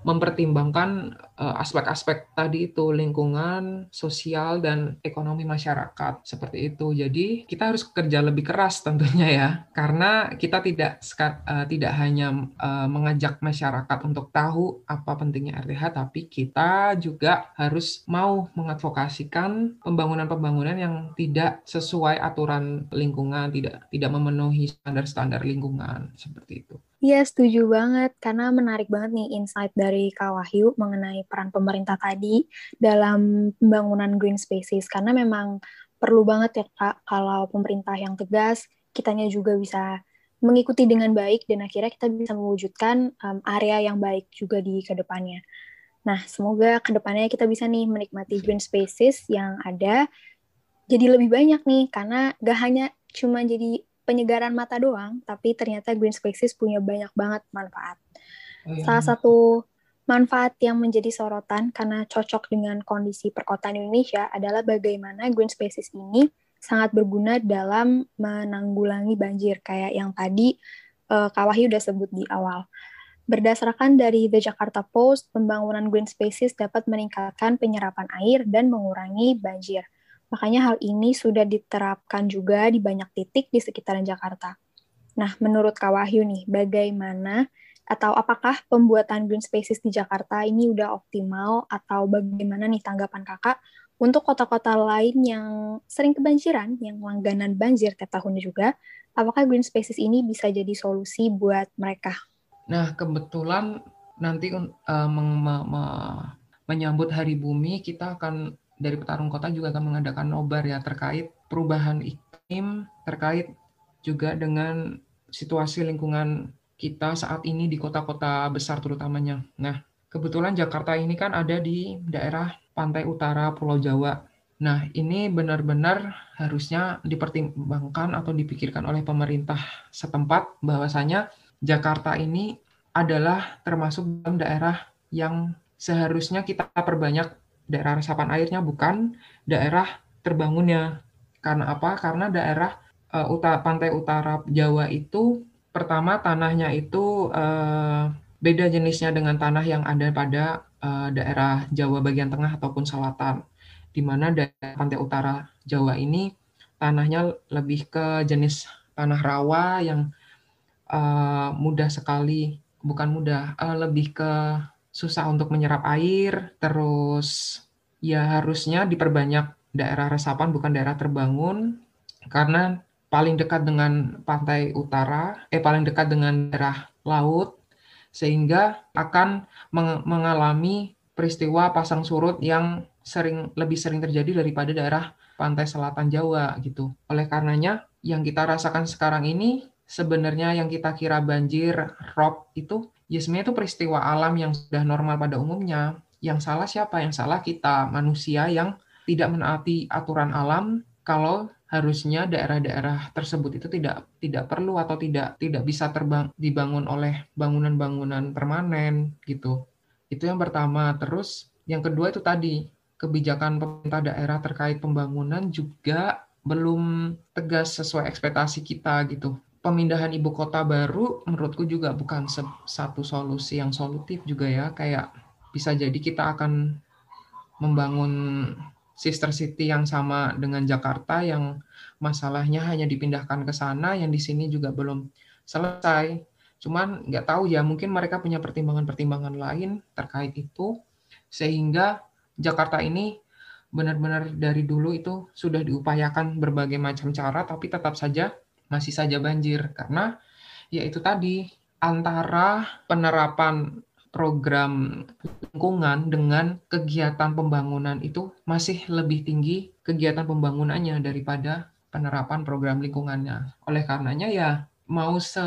mempertimbangkan eh, aspek-aspek tadi itu lingkungan, sosial dan ekonomi masyarakat seperti itu. Jadi kita harus kerja lebih keras tentunya ya, karena kita tidak tidak uh, tidak hanya uh, mengajak masyarakat untuk tahu apa pentingnya RTH, tapi kita juga harus mau mengadvokasikan pembangunan-pembangunan yang tidak sesuai aturan lingkungan, tidak tidak memenuhi standar-standar lingkungan seperti itu. Iya, setuju banget. Karena menarik banget nih insight dari Kak Wahyu mengenai peran pemerintah tadi dalam pembangunan green spaces. Karena memang perlu banget ya Kak, kalau pemerintah yang tegas, kitanya juga bisa mengikuti dengan baik dan akhirnya kita bisa mewujudkan um, area yang baik juga di ke depannya. Nah, semoga ke depannya kita bisa nih menikmati green spaces yang ada jadi lebih banyak nih, karena gak hanya cuma jadi penyegaran mata doang, tapi ternyata green spaces punya banyak banget manfaat. Oh, iya. Salah satu manfaat yang menjadi sorotan karena cocok dengan kondisi perkotaan Indonesia adalah bagaimana green spaces ini sangat berguna dalam menanggulangi banjir kayak yang tadi uh, Kak Wahyu udah sebut di awal. Berdasarkan dari The Jakarta Post, pembangunan green spaces dapat meningkatkan penyerapan air dan mengurangi banjir. Makanya hal ini sudah diterapkan juga di banyak titik di sekitaran Jakarta. Nah, menurut Kak Wahyu nih, bagaimana atau apakah pembuatan green spaces di Jakarta ini udah optimal atau bagaimana nih tanggapan kakak untuk kota-kota lain yang sering kebanjiran, yang langganan banjir tiap tahunnya juga, apakah green spaces ini bisa jadi solusi buat mereka? Nah, kebetulan nanti uh, meng, me, me, menyambut Hari Bumi, kita akan dari Petarung Kota juga akan mengadakan nobar ya terkait perubahan iklim, terkait juga dengan situasi lingkungan kita saat ini di kota-kota besar terutamanya. Nah, kebetulan Jakarta ini kan ada di daerah pantai utara Pulau Jawa. Nah, ini benar-benar harusnya dipertimbangkan atau dipikirkan oleh pemerintah setempat bahwasanya Jakarta ini adalah termasuk dalam daerah yang seharusnya kita perbanyak daerah resapan airnya bukan daerah terbangunnya. Karena apa? Karena daerah uh, utara, pantai utara Jawa itu pertama tanahnya itu uh, beda jenisnya dengan tanah yang ada pada uh, daerah Jawa bagian tengah ataupun selatan, di mana daerah pantai utara Jawa ini tanahnya lebih ke jenis tanah rawa yang uh, mudah sekali, bukan mudah, uh, lebih ke susah untuk menyerap air, terus ya harusnya diperbanyak daerah resapan bukan daerah terbangun karena paling dekat dengan pantai utara, eh paling dekat dengan daerah laut sehingga akan mengalami peristiwa pasang surut yang sering lebih sering terjadi daripada daerah pantai selatan Jawa gitu. Oleh karenanya yang kita rasakan sekarang ini sebenarnya yang kita kira banjir, rob itu ya sebenarnya itu peristiwa alam yang sudah normal pada umumnya. Yang salah siapa? Yang salah kita manusia yang tidak menaati aturan alam kalau harusnya daerah-daerah tersebut itu tidak tidak perlu atau tidak tidak bisa terbang dibangun oleh bangunan-bangunan permanen gitu. Itu yang pertama. Terus yang kedua itu tadi kebijakan pemerintah daerah terkait pembangunan juga belum tegas sesuai ekspektasi kita gitu. Pemindahan ibu kota baru menurutku juga bukan satu solusi yang solutif juga ya. Kayak bisa jadi kita akan membangun sister city yang sama dengan Jakarta yang masalahnya hanya dipindahkan ke sana yang di sini juga belum selesai. Cuman nggak tahu ya, mungkin mereka punya pertimbangan-pertimbangan lain terkait itu sehingga Jakarta ini benar-benar dari dulu itu sudah diupayakan berbagai macam cara tapi tetap saja masih saja banjir karena ya itu tadi antara penerapan program lingkungan dengan kegiatan pembangunan itu masih lebih tinggi kegiatan pembangunannya daripada penerapan program lingkungannya. Oleh karenanya ya mau se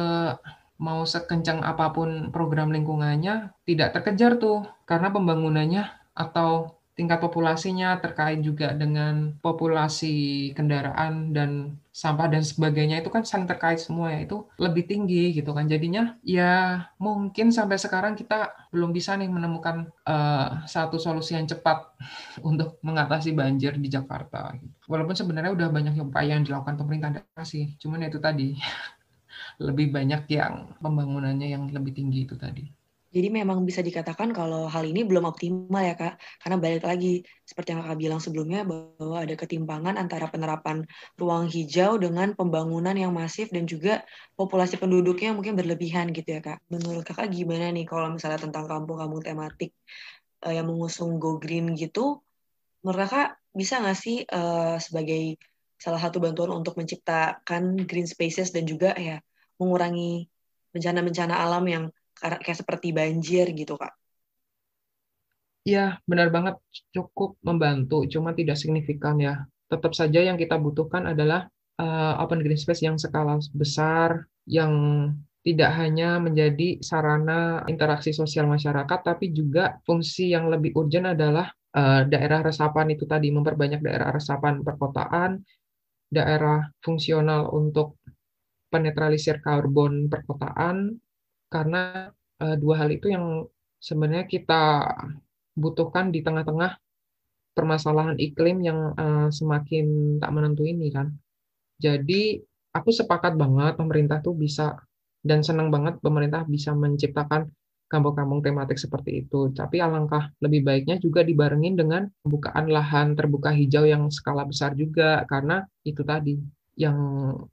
mau sekencang apa pun program lingkungannya tidak terkejar tuh karena pembangunannya atau tingkat populasinya terkait juga dengan populasi kendaraan dan sampah dan sebagainya itu kan saling terkait semua ya itu lebih tinggi gitu kan. Jadinya ya mungkin sampai sekarang kita belum bisa nih menemukan uh, satu solusi yang cepat untuk mengatasi banjir di Jakarta walaupun sebenarnya udah banyak upaya yang dilakukan pemerintah daerah sih cuman itu tadi lebih banyak yang pembangunannya yang lebih tinggi itu tadi Jadi memang bisa dikatakan kalau hal ini belum optimal ya Kak, karena balik lagi seperti yang Kakak bilang sebelumnya bahwa ada ketimpangan antara penerapan ruang hijau dengan pembangunan yang masif dan juga populasi penduduknya mungkin berlebihan gitu ya Kak. Menurut Kakak gimana nih kalau misalnya tentang kampung-kampung tematik uh, yang mengusung Go Green gitu, menurut Kakak bisa nggak sih uh, sebagai salah satu bantuan untuk menciptakan green spaces dan juga ya mengurangi bencana-bencana alam yang kayak seperti banjir gitu kak. Iya, benar banget. Cukup membantu, cuma tidak signifikan ya. Tetap saja yang kita butuhkan adalah uh, open green space yang skala besar, yang tidak hanya menjadi sarana interaksi sosial masyarakat, tapi juga fungsi yang lebih urgent adalah uh, daerah resapan itu tadi, memperbanyak daerah resapan perkotaan, daerah fungsional untuk penetralisir karbon perkotaan, karena uh, dua hal itu yang sebenarnya kita butuhkan di tengah-tengah permasalahan iklim yang uh, semakin tak menentu ini kan. Jadi aku sepakat banget pemerintah tuh bisa dan senang banget pemerintah bisa menciptakan kampung-kampung tematik seperti itu. Tapi alangkah lebih baiknya juga dibarengin dengan pembukaan lahan terbuka hijau yang skala besar juga karena itu tadi yang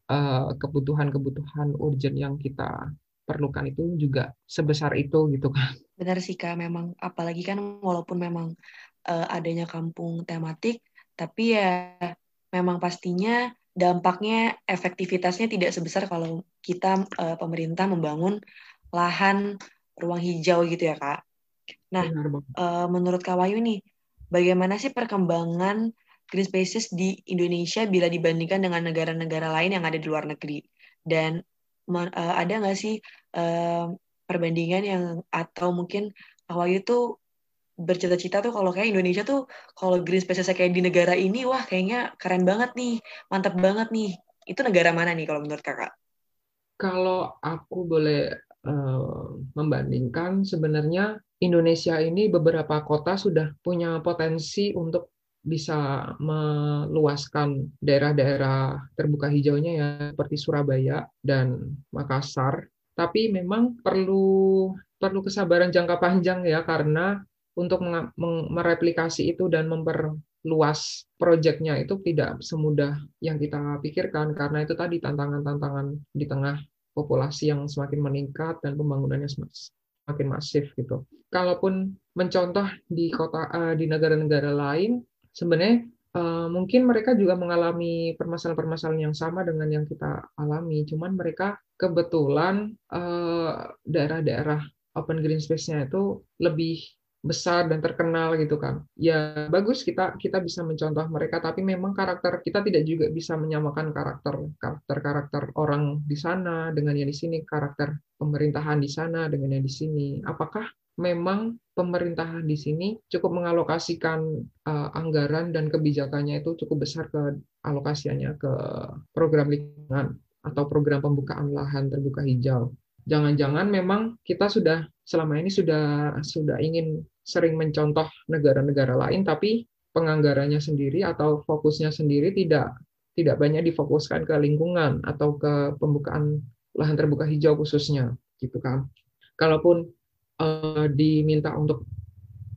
eh, kebutuhan-kebutuhan uh, urgent yang kita perlukan itu juga sebesar itu gitu kan. Benar sih Kak, memang apalagi kan walaupun memang uh, adanya kampung tematik, tapi ya memang pastinya dampaknya efektivitasnya tidak sebesar kalau kita uh, pemerintah membangun lahan ruang hijau gitu ya Kak. Nah, uh, menurut Kak Wayu nih, bagaimana sih perkembangan green spaces di Indonesia bila dibandingkan dengan negara-negara lain yang ada di luar negeri? Dan uh, ada nggak sih uh, perbandingan yang atau mungkin Hawaii tuh bercita-cita tuh kalau kayak Indonesia tuh kalau green spaces kayak di negara ini wah kayaknya keren banget nih mantap banget nih itu negara mana nih kalau menurut kakak? Kalau aku boleh uh, membandingkan sebenarnya Indonesia ini beberapa kota sudah punya potensi untuk bisa meluaskan daerah-daerah terbuka hijaunya ya seperti Surabaya dan Makassar. Tapi memang perlu perlu kesabaran jangka panjang ya karena untuk mereplikasi itu dan memperluas proyeknya itu tidak semudah yang kita pikirkan karena itu tadi tantangan-tantangan di tengah populasi yang semakin meningkat dan pembangunannya semakin masif gitu. Kalaupun mencontoh di kota eh, di negara-negara lain sebenarnya uh, mungkin mereka juga mengalami permasalahan-permasalahan yang sama dengan yang kita alami, cuman mereka kebetulan daerah daerah-daerah open green space-nya itu lebih besar dan terkenal gitu kan. Ya bagus kita kita bisa mencontoh mereka tapi memang karakter kita tidak juga bisa menyamakan karakter karakter karakter orang di sana dengan yang di sini, karakter pemerintahan di sana dengan yang di sini. Apakah memang pemerintahan di sini cukup mengalokasikan uh, anggaran dan kebijakannya itu cukup besar ke alokasiannya ke program lingkungan atau program pembukaan lahan terbuka hijau. Jangan-jangan memang kita sudah selama ini sudah sudah ingin sering mencontoh negara-negara lain tapi penganggarannya sendiri atau fokusnya sendiri tidak tidak banyak difokuskan ke lingkungan atau ke pembukaan lahan terbuka hijau khususnya gitu kan. Kalaupun uh, diminta untuk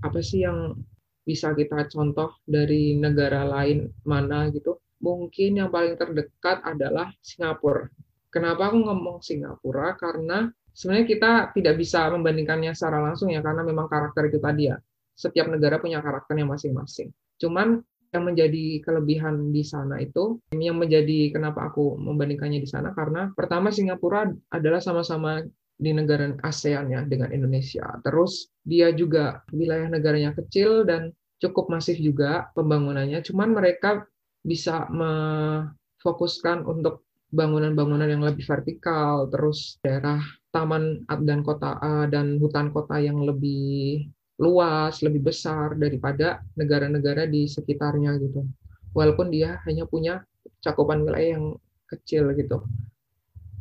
apa sih yang bisa kita contoh dari negara lain mana gitu. Mungkin yang paling terdekat adalah Singapura. Kenapa aku ngomong Singapura? Karena sebenarnya kita tidak bisa membandingkannya secara langsung ya karena memang karakter itu tadi ya. Setiap negara punya karakternya masing-masing. Cuman yang menjadi kelebihan di sana itu yang menjadi kenapa aku membandingkannya di sana karena pertama Singapura adalah sama-sama di negara ASEAN ya dengan Indonesia. Terus dia juga wilayah negaranya kecil dan cukup masif juga pembangunannya. Cuman mereka bisa memfokuskan untuk bangunan-bangunan yang lebih vertikal, terus daerah taman dan kota dan hutan kota yang lebih luas, lebih besar daripada negara-negara di sekitarnya gitu. Walaupun dia hanya punya cakupan wilayah yang kecil gitu.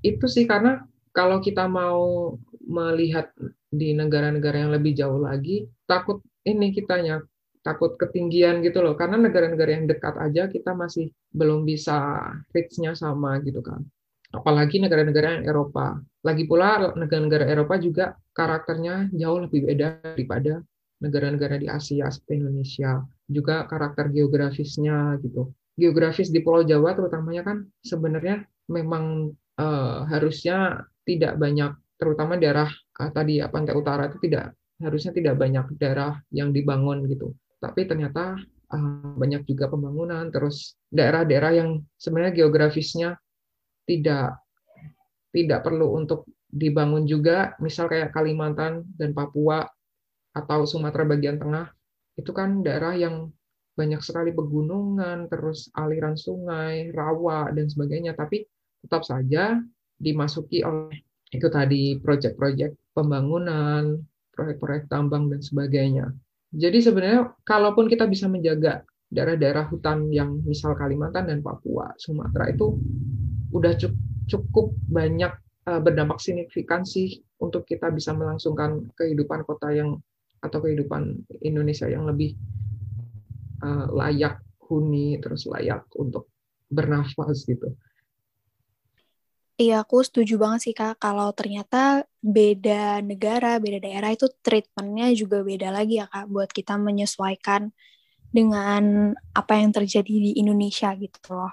Itu sih karena kalau kita mau melihat di negara-negara yang lebih jauh lagi, takut ini kitanya takut ketinggian gitu loh karena negara-negara yang dekat aja kita masih belum bisa reach-nya sama gitu kan apalagi negara-negara Eropa. Lagi pula negara-negara Eropa juga karakternya jauh lebih beda daripada negara-negara di Asia seperti Indonesia. Juga karakter geografisnya gitu. Geografis di Pulau Jawa terutamanya kan sebenarnya memang uh, harusnya tidak banyak terutama daerah uh, tadi ya, pantai utara itu tidak harusnya tidak banyak daerah yang dibangun gitu. Tapi ternyata uh, banyak juga pembangunan terus daerah-daerah yang sebenarnya geografisnya tidak tidak perlu untuk dibangun juga, misal kayak Kalimantan dan Papua atau Sumatera bagian tengah, itu kan daerah yang banyak sekali pegunungan, terus aliran sungai, rawa, dan sebagainya. Tapi tetap saja dimasuki oleh itu tadi proyek-proyek pembangunan, proyek-proyek tambang dan sebagainya. Jadi sebenarnya kalaupun kita bisa menjaga daerah-daerah hutan yang misal Kalimantan dan Papua, Sumatera itu udah cukup banyak eh, berdampak signifikan sih untuk kita bisa melangsungkan kehidupan kota yang atau kehidupan Indonesia yang lebih eh, layak huni terus layak untuk bernafas gitu. Iya, aku setuju banget sih Kak, kalau ternyata beda negara, beda daerah itu treatmentnya juga beda lagi ya Kak, buat kita menyesuaikan dengan apa yang terjadi di Indonesia gitu loh.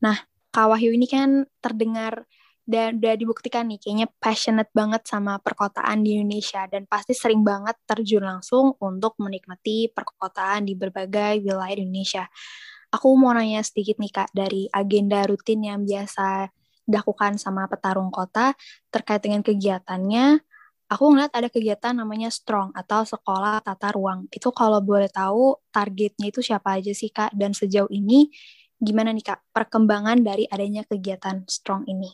Nah, Kak Wahyu ini kan terdengar dan udah dibuktikan nih, kayaknya passionate banget sama perkotaan di Indonesia, dan pasti sering banget terjun langsung untuk menikmati perkotaan di berbagai wilayah Indonesia. Aku mau nanya sedikit nih Kak, dari agenda rutin yang biasa dilakukan sama petarung kota terkait dengan kegiatannya, aku ngeliat ada kegiatan namanya Strong atau Sekolah Tata Ruang. Itu kalau boleh tahu targetnya itu siapa aja sih Kak? Dan sejauh ini gimana nih Kak perkembangan dari adanya kegiatan Strong ini?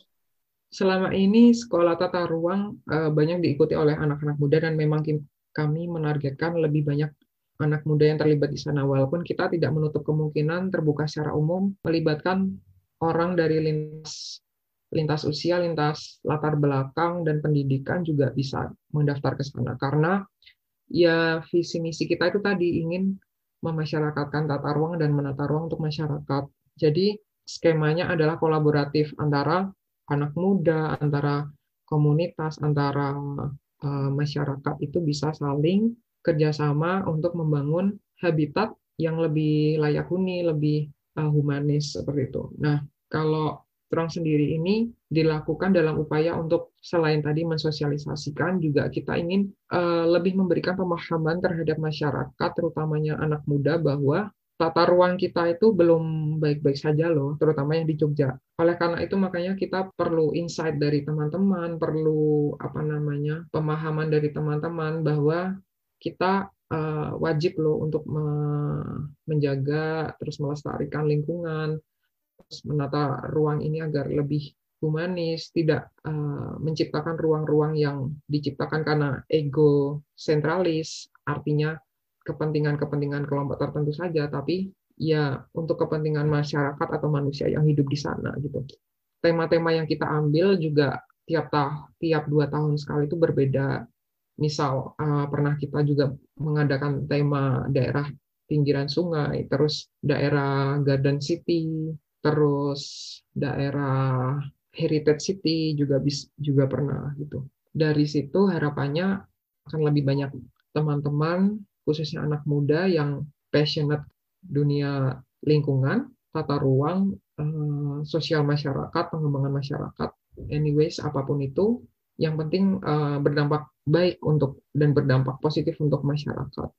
Selama ini Sekolah Tata Ruang uh, banyak diikuti oleh anak-anak muda dan memang kami menargetkan lebih banyak anak muda yang terlibat di sana. Walaupun kita tidak menutup kemungkinan terbuka secara umum melibatkan orang dari lintas lintas usia, lintas latar belakang dan pendidikan juga bisa mendaftar ke sana karena ya visi misi kita itu tadi ingin memasyarakatkan tata ruang dan menata ruang untuk masyarakat. Jadi skemanya adalah kolaboratif antara anak muda, antara komunitas, antara uh, masyarakat itu bisa saling kerjasama untuk membangun habitat yang lebih layak huni, lebih uh, humanis seperti itu. Nah, kalau Strong sendiri ini dilakukan dalam upaya untuk selain tadi mensosialisasikan juga kita ingin uh, lebih memberikan pemahaman terhadap masyarakat terutamanya anak muda bahwa tata ruang kita itu belum baik-baik saja loh, terutama yang di Jogja. Oleh karena itu makanya kita perlu insight dari teman-teman, perlu apa namanya pemahaman dari teman-teman bahwa kita uh, wajib loh untuk me menjaga terus melestarikan lingkungan, menata ruang ini agar lebih humanis, tidak uh, menciptakan ruang-ruang yang diciptakan karena ego sentralis, artinya kepentingan-kepentingan kelompok tertentu saja, tapi ya untuk kepentingan masyarakat atau manusia yang hidup di sana gitu. Tema-tema yang kita ambil juga tiap tah tiap dua tahun sekali itu berbeda. Misal uh, pernah kita juga mengadakan tema daerah pinggiran sungai, terus daerah garden city, terus daerah heritage city juga bis, juga pernah gitu. Dari situ harapannya akan lebih banyak teman-teman khususnya anak muda yang passionate dunia lingkungan, tata ruang, eh, sosial masyarakat, pengembangan masyarakat, anyways apa pun itu, yang penting eh, berdampak baik untuk dan berdampak positif untuk masyarakat.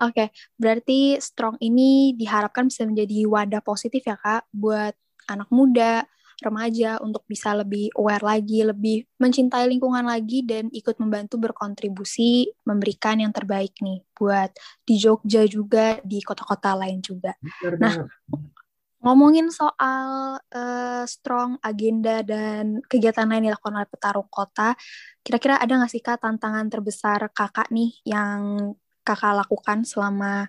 Oke, berarti Strong ini diharapkan bisa menjadi wadah positif ya Kak buat anak muda, remaja untuk bisa lebih aware lagi, lebih mencintai lingkungan lagi dan ikut membantu berkontribusi memberikan yang terbaik nih buat di Jogja juga di kota-kota lain juga. Nah, ngomongin soal uh, strong agenda dan kegiatan lain yang dilakukan oleh petarung kota, kira-kira ada nggak sih kak tantangan terbesar kakak nih yang kakak lakukan selama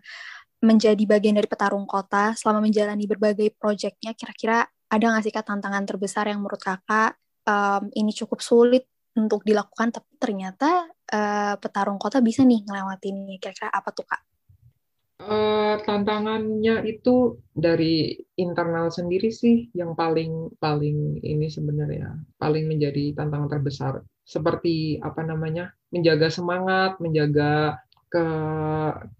menjadi bagian dari petarung kota, selama menjalani berbagai proyeknya, kira-kira ada nggak sih kak tantangan terbesar yang menurut kakak um, ini cukup sulit untuk dilakukan, tapi ternyata uh, petarung kota bisa nih ngelewatin ini. Kira-kira apa tuh kak? Uh, tantangannya itu dari internal sendiri sih yang paling paling ini sebenarnya paling menjadi tantangan terbesar seperti apa namanya menjaga semangat menjaga ke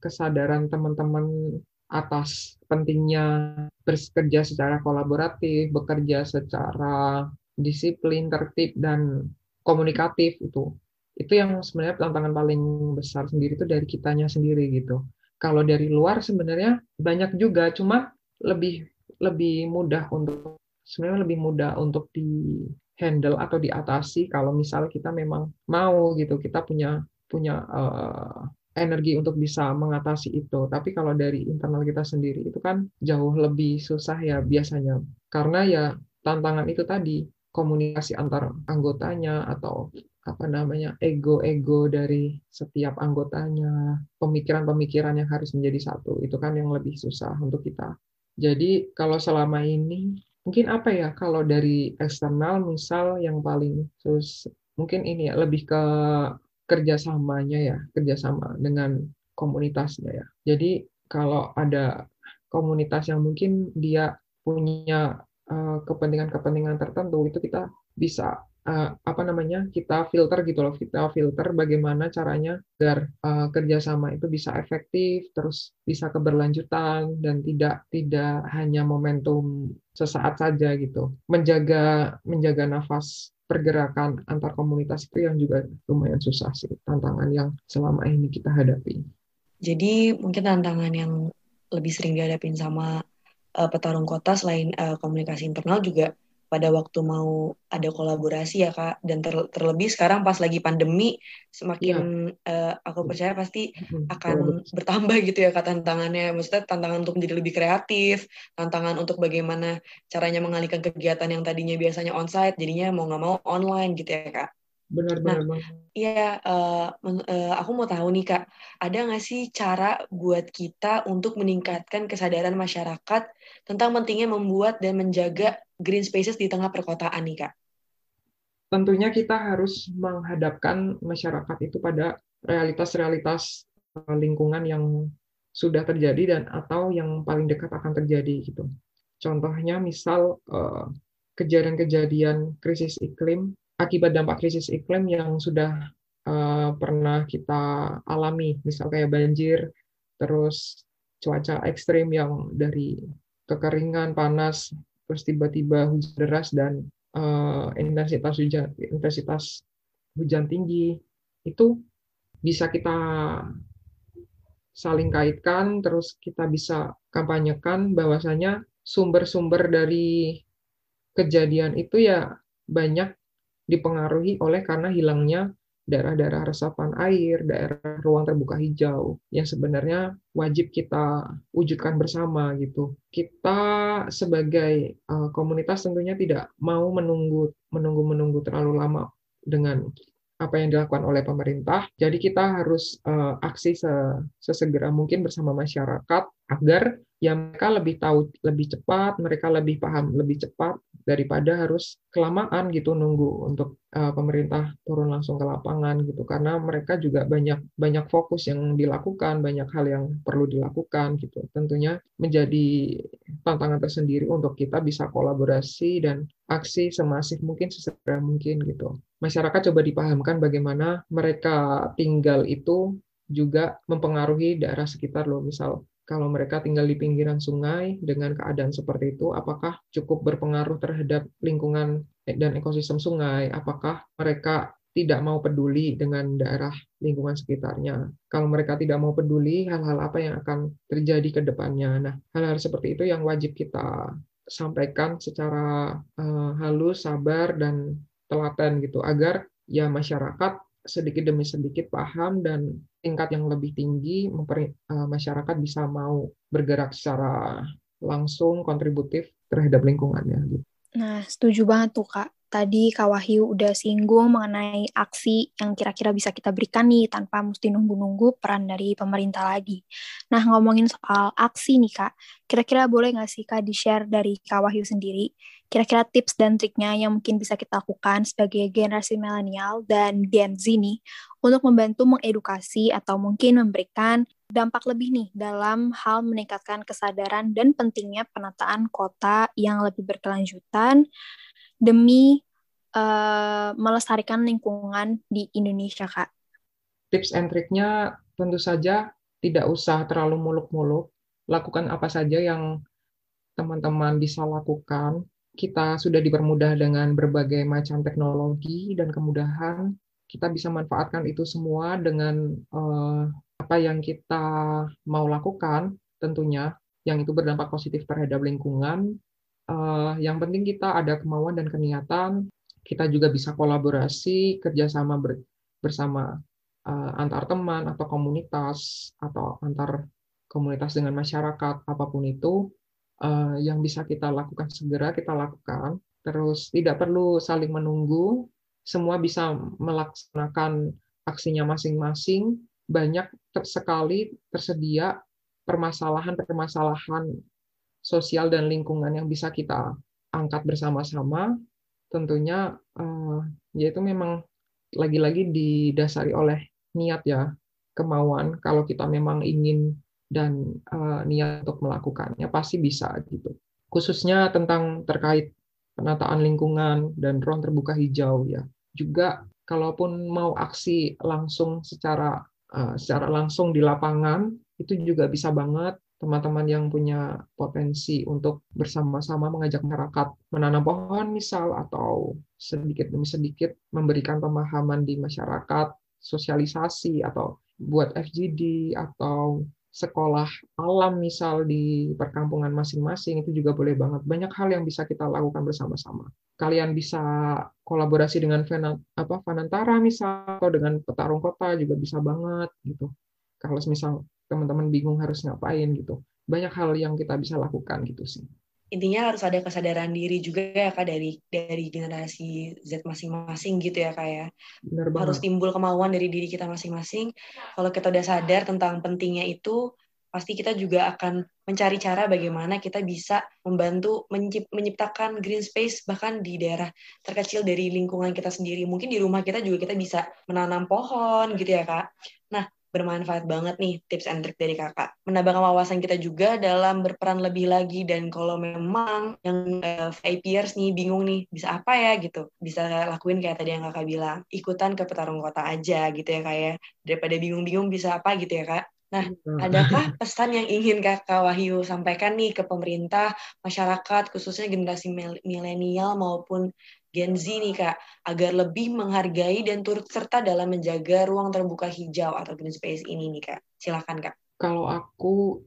kesadaran teman-teman atas pentingnya bekerja secara kolaboratif bekerja secara disiplin tertib dan komunikatif itu itu yang sebenarnya tantangan paling besar sendiri itu dari kitanya sendiri gitu. Kalau dari luar sebenarnya banyak juga, cuma lebih lebih mudah untuk sebenarnya lebih mudah untuk di handle atau diatasi kalau misal kita memang mau gitu, kita punya punya uh, energi untuk bisa mengatasi itu. Tapi kalau dari internal kita sendiri itu kan jauh lebih susah ya biasanya. Karena ya tantangan itu tadi komunikasi antar anggotanya atau apa namanya ego-ego dari setiap anggotanya, pemikiran-pemikiran yang harus menjadi satu. Itu kan yang lebih susah untuk kita. Jadi kalau selama ini mungkin apa ya kalau dari eksternal misal yang paling sus mungkin ini ya lebih ke kerjasamanya ya kerjasama dengan komunitasnya ya. Jadi kalau ada komunitas yang mungkin dia punya eh, kepentingan-kepentingan tertentu itu kita bisa uh, apa namanya kita filter gitu loh kita filter bagaimana caranya agar uh, kerjasama itu bisa efektif terus bisa keberlanjutan dan tidak tidak hanya momentum sesaat saja gitu menjaga menjaga nafas pergerakan antar komunitas itu yang juga lumayan susah sih tantangan yang selama ini kita hadapi. Jadi mungkin tantangan yang lebih sering dihadapin sama uh, petarung kota selain uh, komunikasi internal juga pada waktu mau ada kolaborasi ya kak. Dan ter, terlebih sekarang pas lagi pandemi semakin ya. uh, aku percaya pasti akan bertambah gitu ya kak tantangannya. Maksudnya tantangan untuk menjadi lebih kreatif tantangan untuk bagaimana caranya mengalihkan kegiatan yang tadinya biasanya onsite jadinya mau nggak mau online gitu ya kak. Benar-benar nah, iya uh, uh, aku mau tahu nih kak. Ada nggak sih cara buat kita untuk meningkatkan kesadaran masyarakat tentang pentingnya membuat dan menjaga green spaces di tengah perkotaan nih kak? Tentunya kita harus menghadapkan masyarakat itu pada realitas-realitas lingkungan yang sudah terjadi dan atau yang paling dekat akan terjadi gitu. Contohnya misal kejadian-kejadian krisis iklim akibat dampak krisis iklim yang sudah uh, pernah kita alami, misal kayak banjir, terus cuaca ekstrim yang dari kekeringan, panas, terus tiba-tiba hujan deras dan uh, intensitas hujan intensitas hujan tinggi itu bisa kita saling kaitkan, terus kita bisa kampanyekan bahwasanya sumber-sumber dari kejadian itu ya banyak dipengaruhi oleh karena hilangnya daerah-daerah resapan air, daerah ruang terbuka hijau yang sebenarnya wajib kita wujudkan bersama gitu. Kita sebagai uh, komunitas tentunya tidak mau menunggu menunggu menunggu terlalu lama dengan apa yang dilakukan oleh pemerintah. Jadi kita harus uh, aksi sesegera mungkin bersama masyarakat agar ya mereka lebih tahu lebih cepat, mereka lebih paham lebih cepat daripada harus kelamaan gitu nunggu untuk uh, pemerintah turun langsung ke lapangan gitu karena mereka juga banyak banyak fokus yang dilakukan, banyak hal yang perlu dilakukan gitu. Tentunya menjadi tantangan tersendiri untuk kita bisa kolaborasi dan aksi semasif mungkin sesegera mungkin gitu. Masyarakat coba dipahamkan bagaimana mereka tinggal itu juga mempengaruhi daerah sekitar loh misal kalau mereka tinggal di pinggiran sungai dengan keadaan seperti itu, apakah cukup berpengaruh terhadap lingkungan dan ekosistem sungai? Apakah mereka tidak mau peduli dengan daerah lingkungan sekitarnya. Kalau mereka tidak mau peduli, hal-hal apa yang akan terjadi ke depannya. Nah, hal-hal seperti itu yang wajib kita sampaikan secara uh, halus, sabar, dan telaten gitu, agar ya masyarakat sedikit demi sedikit paham dan tingkat yang lebih tinggi eh, masyarakat bisa mau bergerak secara langsung kontributif terhadap lingkungannya. Gitu. Nah, setuju banget tuh Kak. Tadi Kak Wahyu udah singgung mengenai aksi yang kira-kira bisa kita berikan nih tanpa mesti nunggu-nunggu peran dari pemerintah lagi. Nah, ngomongin soal aksi nih Kak, kira-kira boleh nggak sih Kak di-share dari Kak Wahyu sendiri kira-kira tips dan triknya yang mungkin bisa kita lakukan sebagai generasi milenial dan Gen Z nih untuk membantu mengedukasi atau mungkin memberikan dampak lebih nih dalam hal meningkatkan kesadaran dan pentingnya penataan kota yang lebih berkelanjutan demi uh, melestarikan lingkungan di Indonesia, Kak? Tips and triknya tentu saja tidak usah terlalu muluk-muluk. Lakukan apa saja yang teman-teman bisa lakukan. Kita sudah dipermudah dengan berbagai macam teknologi dan kemudahan. Kita bisa manfaatkan itu semua dengan uh, apa yang kita mau lakukan, tentunya yang itu berdampak positif terhadap lingkungan. Uh, yang penting kita ada kemauan dan keniatan. Kita juga bisa kolaborasi, kerjasama ber, bersama uh, antar teman atau komunitas atau antar komunitas dengan masyarakat apa pun itu uh, yang bisa kita lakukan segera kita lakukan. Terus tidak perlu saling menunggu. Semua bisa melaksanakan aksinya masing-masing. Banyak sekali tersedia permasalahan-permasalahan sosial dan lingkungan yang bisa kita angkat bersama-sama. Tentunya uh, yaitu memang lagi-lagi didasari oleh niat ya, kemauan. Kalau kita memang ingin dan uh, niat untuk melakukannya pasti bisa gitu. Khususnya tentang terkait penataan lingkungan dan ruang terbuka hijau ya. Juga kalaupun mau aksi langsung secara uh, secara langsung di lapangan itu juga bisa banget teman-teman yang punya potensi untuk bersama-sama mengajak masyarakat menanam pohon misal atau sedikit demi sedikit memberikan pemahaman di masyarakat sosialisasi atau buat FGD atau sekolah alam misal di perkampungan masing-masing itu juga boleh banget. Banyak hal yang bisa kita lakukan bersama-sama. Kalian bisa kolaborasi dengan apa Fanantara misal atau dengan petarung kota juga bisa banget gitu. Kalau misal teman-teman bingung harus ngapain gitu. Banyak hal yang kita bisa lakukan gitu sih intinya harus ada kesadaran diri juga ya kak dari dari generasi Z masing-masing gitu ya kak ya. Harus timbul kemauan dari diri kita masing-masing. Kalau kita udah sadar tentang pentingnya itu pasti kita juga akan mencari cara bagaimana kita bisa membantu menciptakan green space bahkan di daerah terkecil dari lingkungan kita sendiri. Mungkin di rumah kita juga kita bisa menanam pohon gitu ya kak bermanfaat banget nih tips and trick dari kakak. Menambah wawasan kita juga dalam berperan lebih lagi dan kalau memang yang uh, VIPers nih bingung nih bisa apa ya gitu. Bisa lakuin kayak tadi yang kakak bilang, ikutan ke petarung kota aja gitu ya kayak ya. daripada bingung-bingung bisa apa gitu ya kak. Nah, hmm. adakah pesan yang ingin Kakak Wahyu sampaikan nih ke pemerintah, masyarakat, khususnya generasi milenial maupun Gen Z nih Kak, agar lebih menghargai dan turut serta dalam menjaga ruang terbuka hijau atau green space ini nih Kak. Silakan Kak. Kalau aku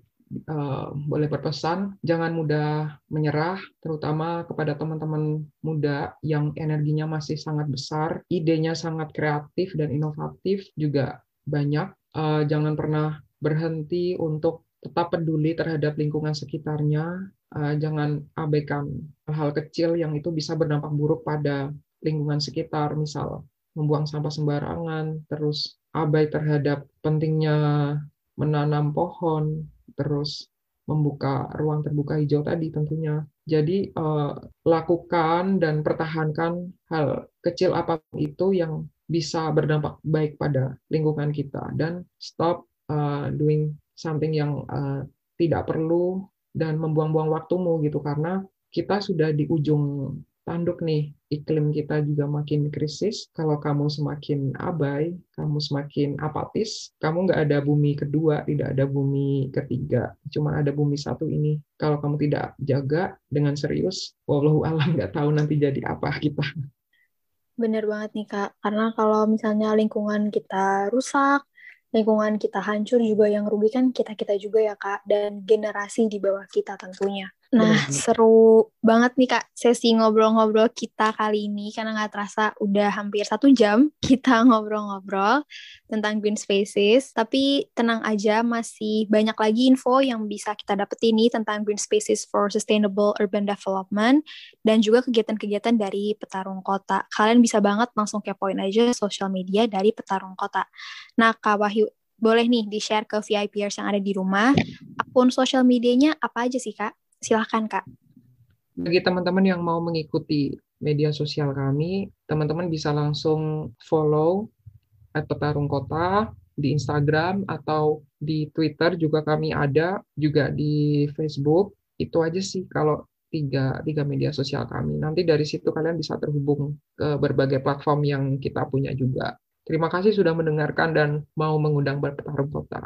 uh, boleh berpesan, jangan mudah menyerah, terutama kepada teman-teman muda yang energinya masih sangat besar, idenya sangat kreatif dan inovatif juga banyak. Uh, jangan pernah berhenti untuk tetap peduli terhadap lingkungan sekitarnya, uh, jangan abaikan hal-hal kecil yang itu bisa berdampak buruk pada lingkungan sekitar, misal membuang sampah sembarangan, terus abai terhadap pentingnya menanam pohon, terus membuka ruang terbuka hijau tadi tentunya. Jadi uh, lakukan dan pertahankan hal kecil apa pun itu yang bisa berdampak baik pada lingkungan kita dan stop uh, doing something yang uh, tidak perlu dan membuang-buang waktumu gitu. Karena kita sudah di ujung tanduk nih iklim kita juga makin krisis. Kalau kamu semakin abai kamu semakin apatis kamu nggak ada bumi kedua tidak ada bumi ketiga. Cuma ada bumi satu ini. Kalau kamu tidak jaga dengan serius wallahu alam nggak tahu nanti jadi apa kita. Bener banget nih Kak, karena kalau misalnya lingkungan kita rusak, lingkungan kita hancur juga yang rugi kan kita-kita juga ya Kak dan generasi di bawah kita tentunya. Nah, seru banget nih Kak sesi ngobrol-ngobrol kita kali ini karena nggak terasa udah hampir satu jam kita ngobrol-ngobrol tentang green spaces. Tapi tenang aja, masih banyak lagi info yang bisa kita dapetin nih tentang green spaces for sustainable urban development dan juga kegiatan-kegiatan dari Petarung Kota. Kalian bisa banget langsung kepoin aja sosial media dari Petarung Kota. Nah, Kak Wahyu, boleh nih di-share ke VIPers yang ada di rumah. Akun sosial medianya apa aja sih, Kak? Silahkan, Kak. Bagi teman-teman yang mau mengikuti media sosial kami, teman-teman bisa langsung follow at Petarung Kota di Instagram atau di Twitter juga kami ada, juga di Facebook. Itu aja sih kalau tiga, tiga media sosial kami. Nanti dari situ kalian bisa terhubung ke berbagai platform yang kita punya juga. Terima kasih sudah mendengarkan dan mau mengundang berpetarung kota.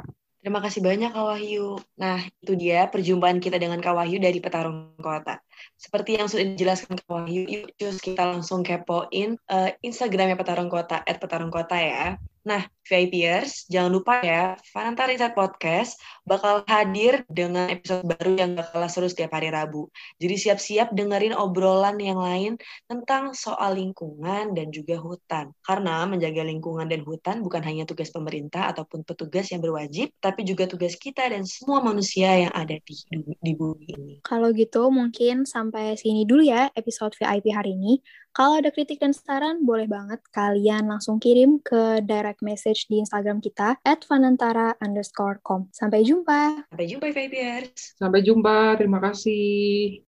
Terima kasih banyak Kak Wahyu. Nah, itu dia perjumpaan kita dengan Kak Wahyu dari Petarung Kota. Seperti yang sudah dijelaskan Kak Wahyu, yuk kita langsung kepoin uh, Instagramnya Petarung Kota, at Petarung Kota ya. Nah, VIPers, jangan lupa ya, Fanantara Insight Podcast bakal hadir dengan episode baru yang bakal seru setiap hari Rabu. Jadi siap-siap dengerin obrolan yang lain tentang soal lingkungan dan juga hutan. Karena menjaga lingkungan dan hutan bukan hanya tugas pemerintah ataupun petugas yang berwajib, tapi juga tugas kita dan semua manusia yang ada di, di bumi ini. Kalau gitu, mungkin sampai sini dulu ya episode VIP hari ini. Kalau ada kritik dan saran, boleh banget kalian langsung kirim ke direct message di Instagram kita at fanantara underscore com. Sampai jumpa. Sampai jumpa, Vibers. Sampai jumpa. Terima kasih.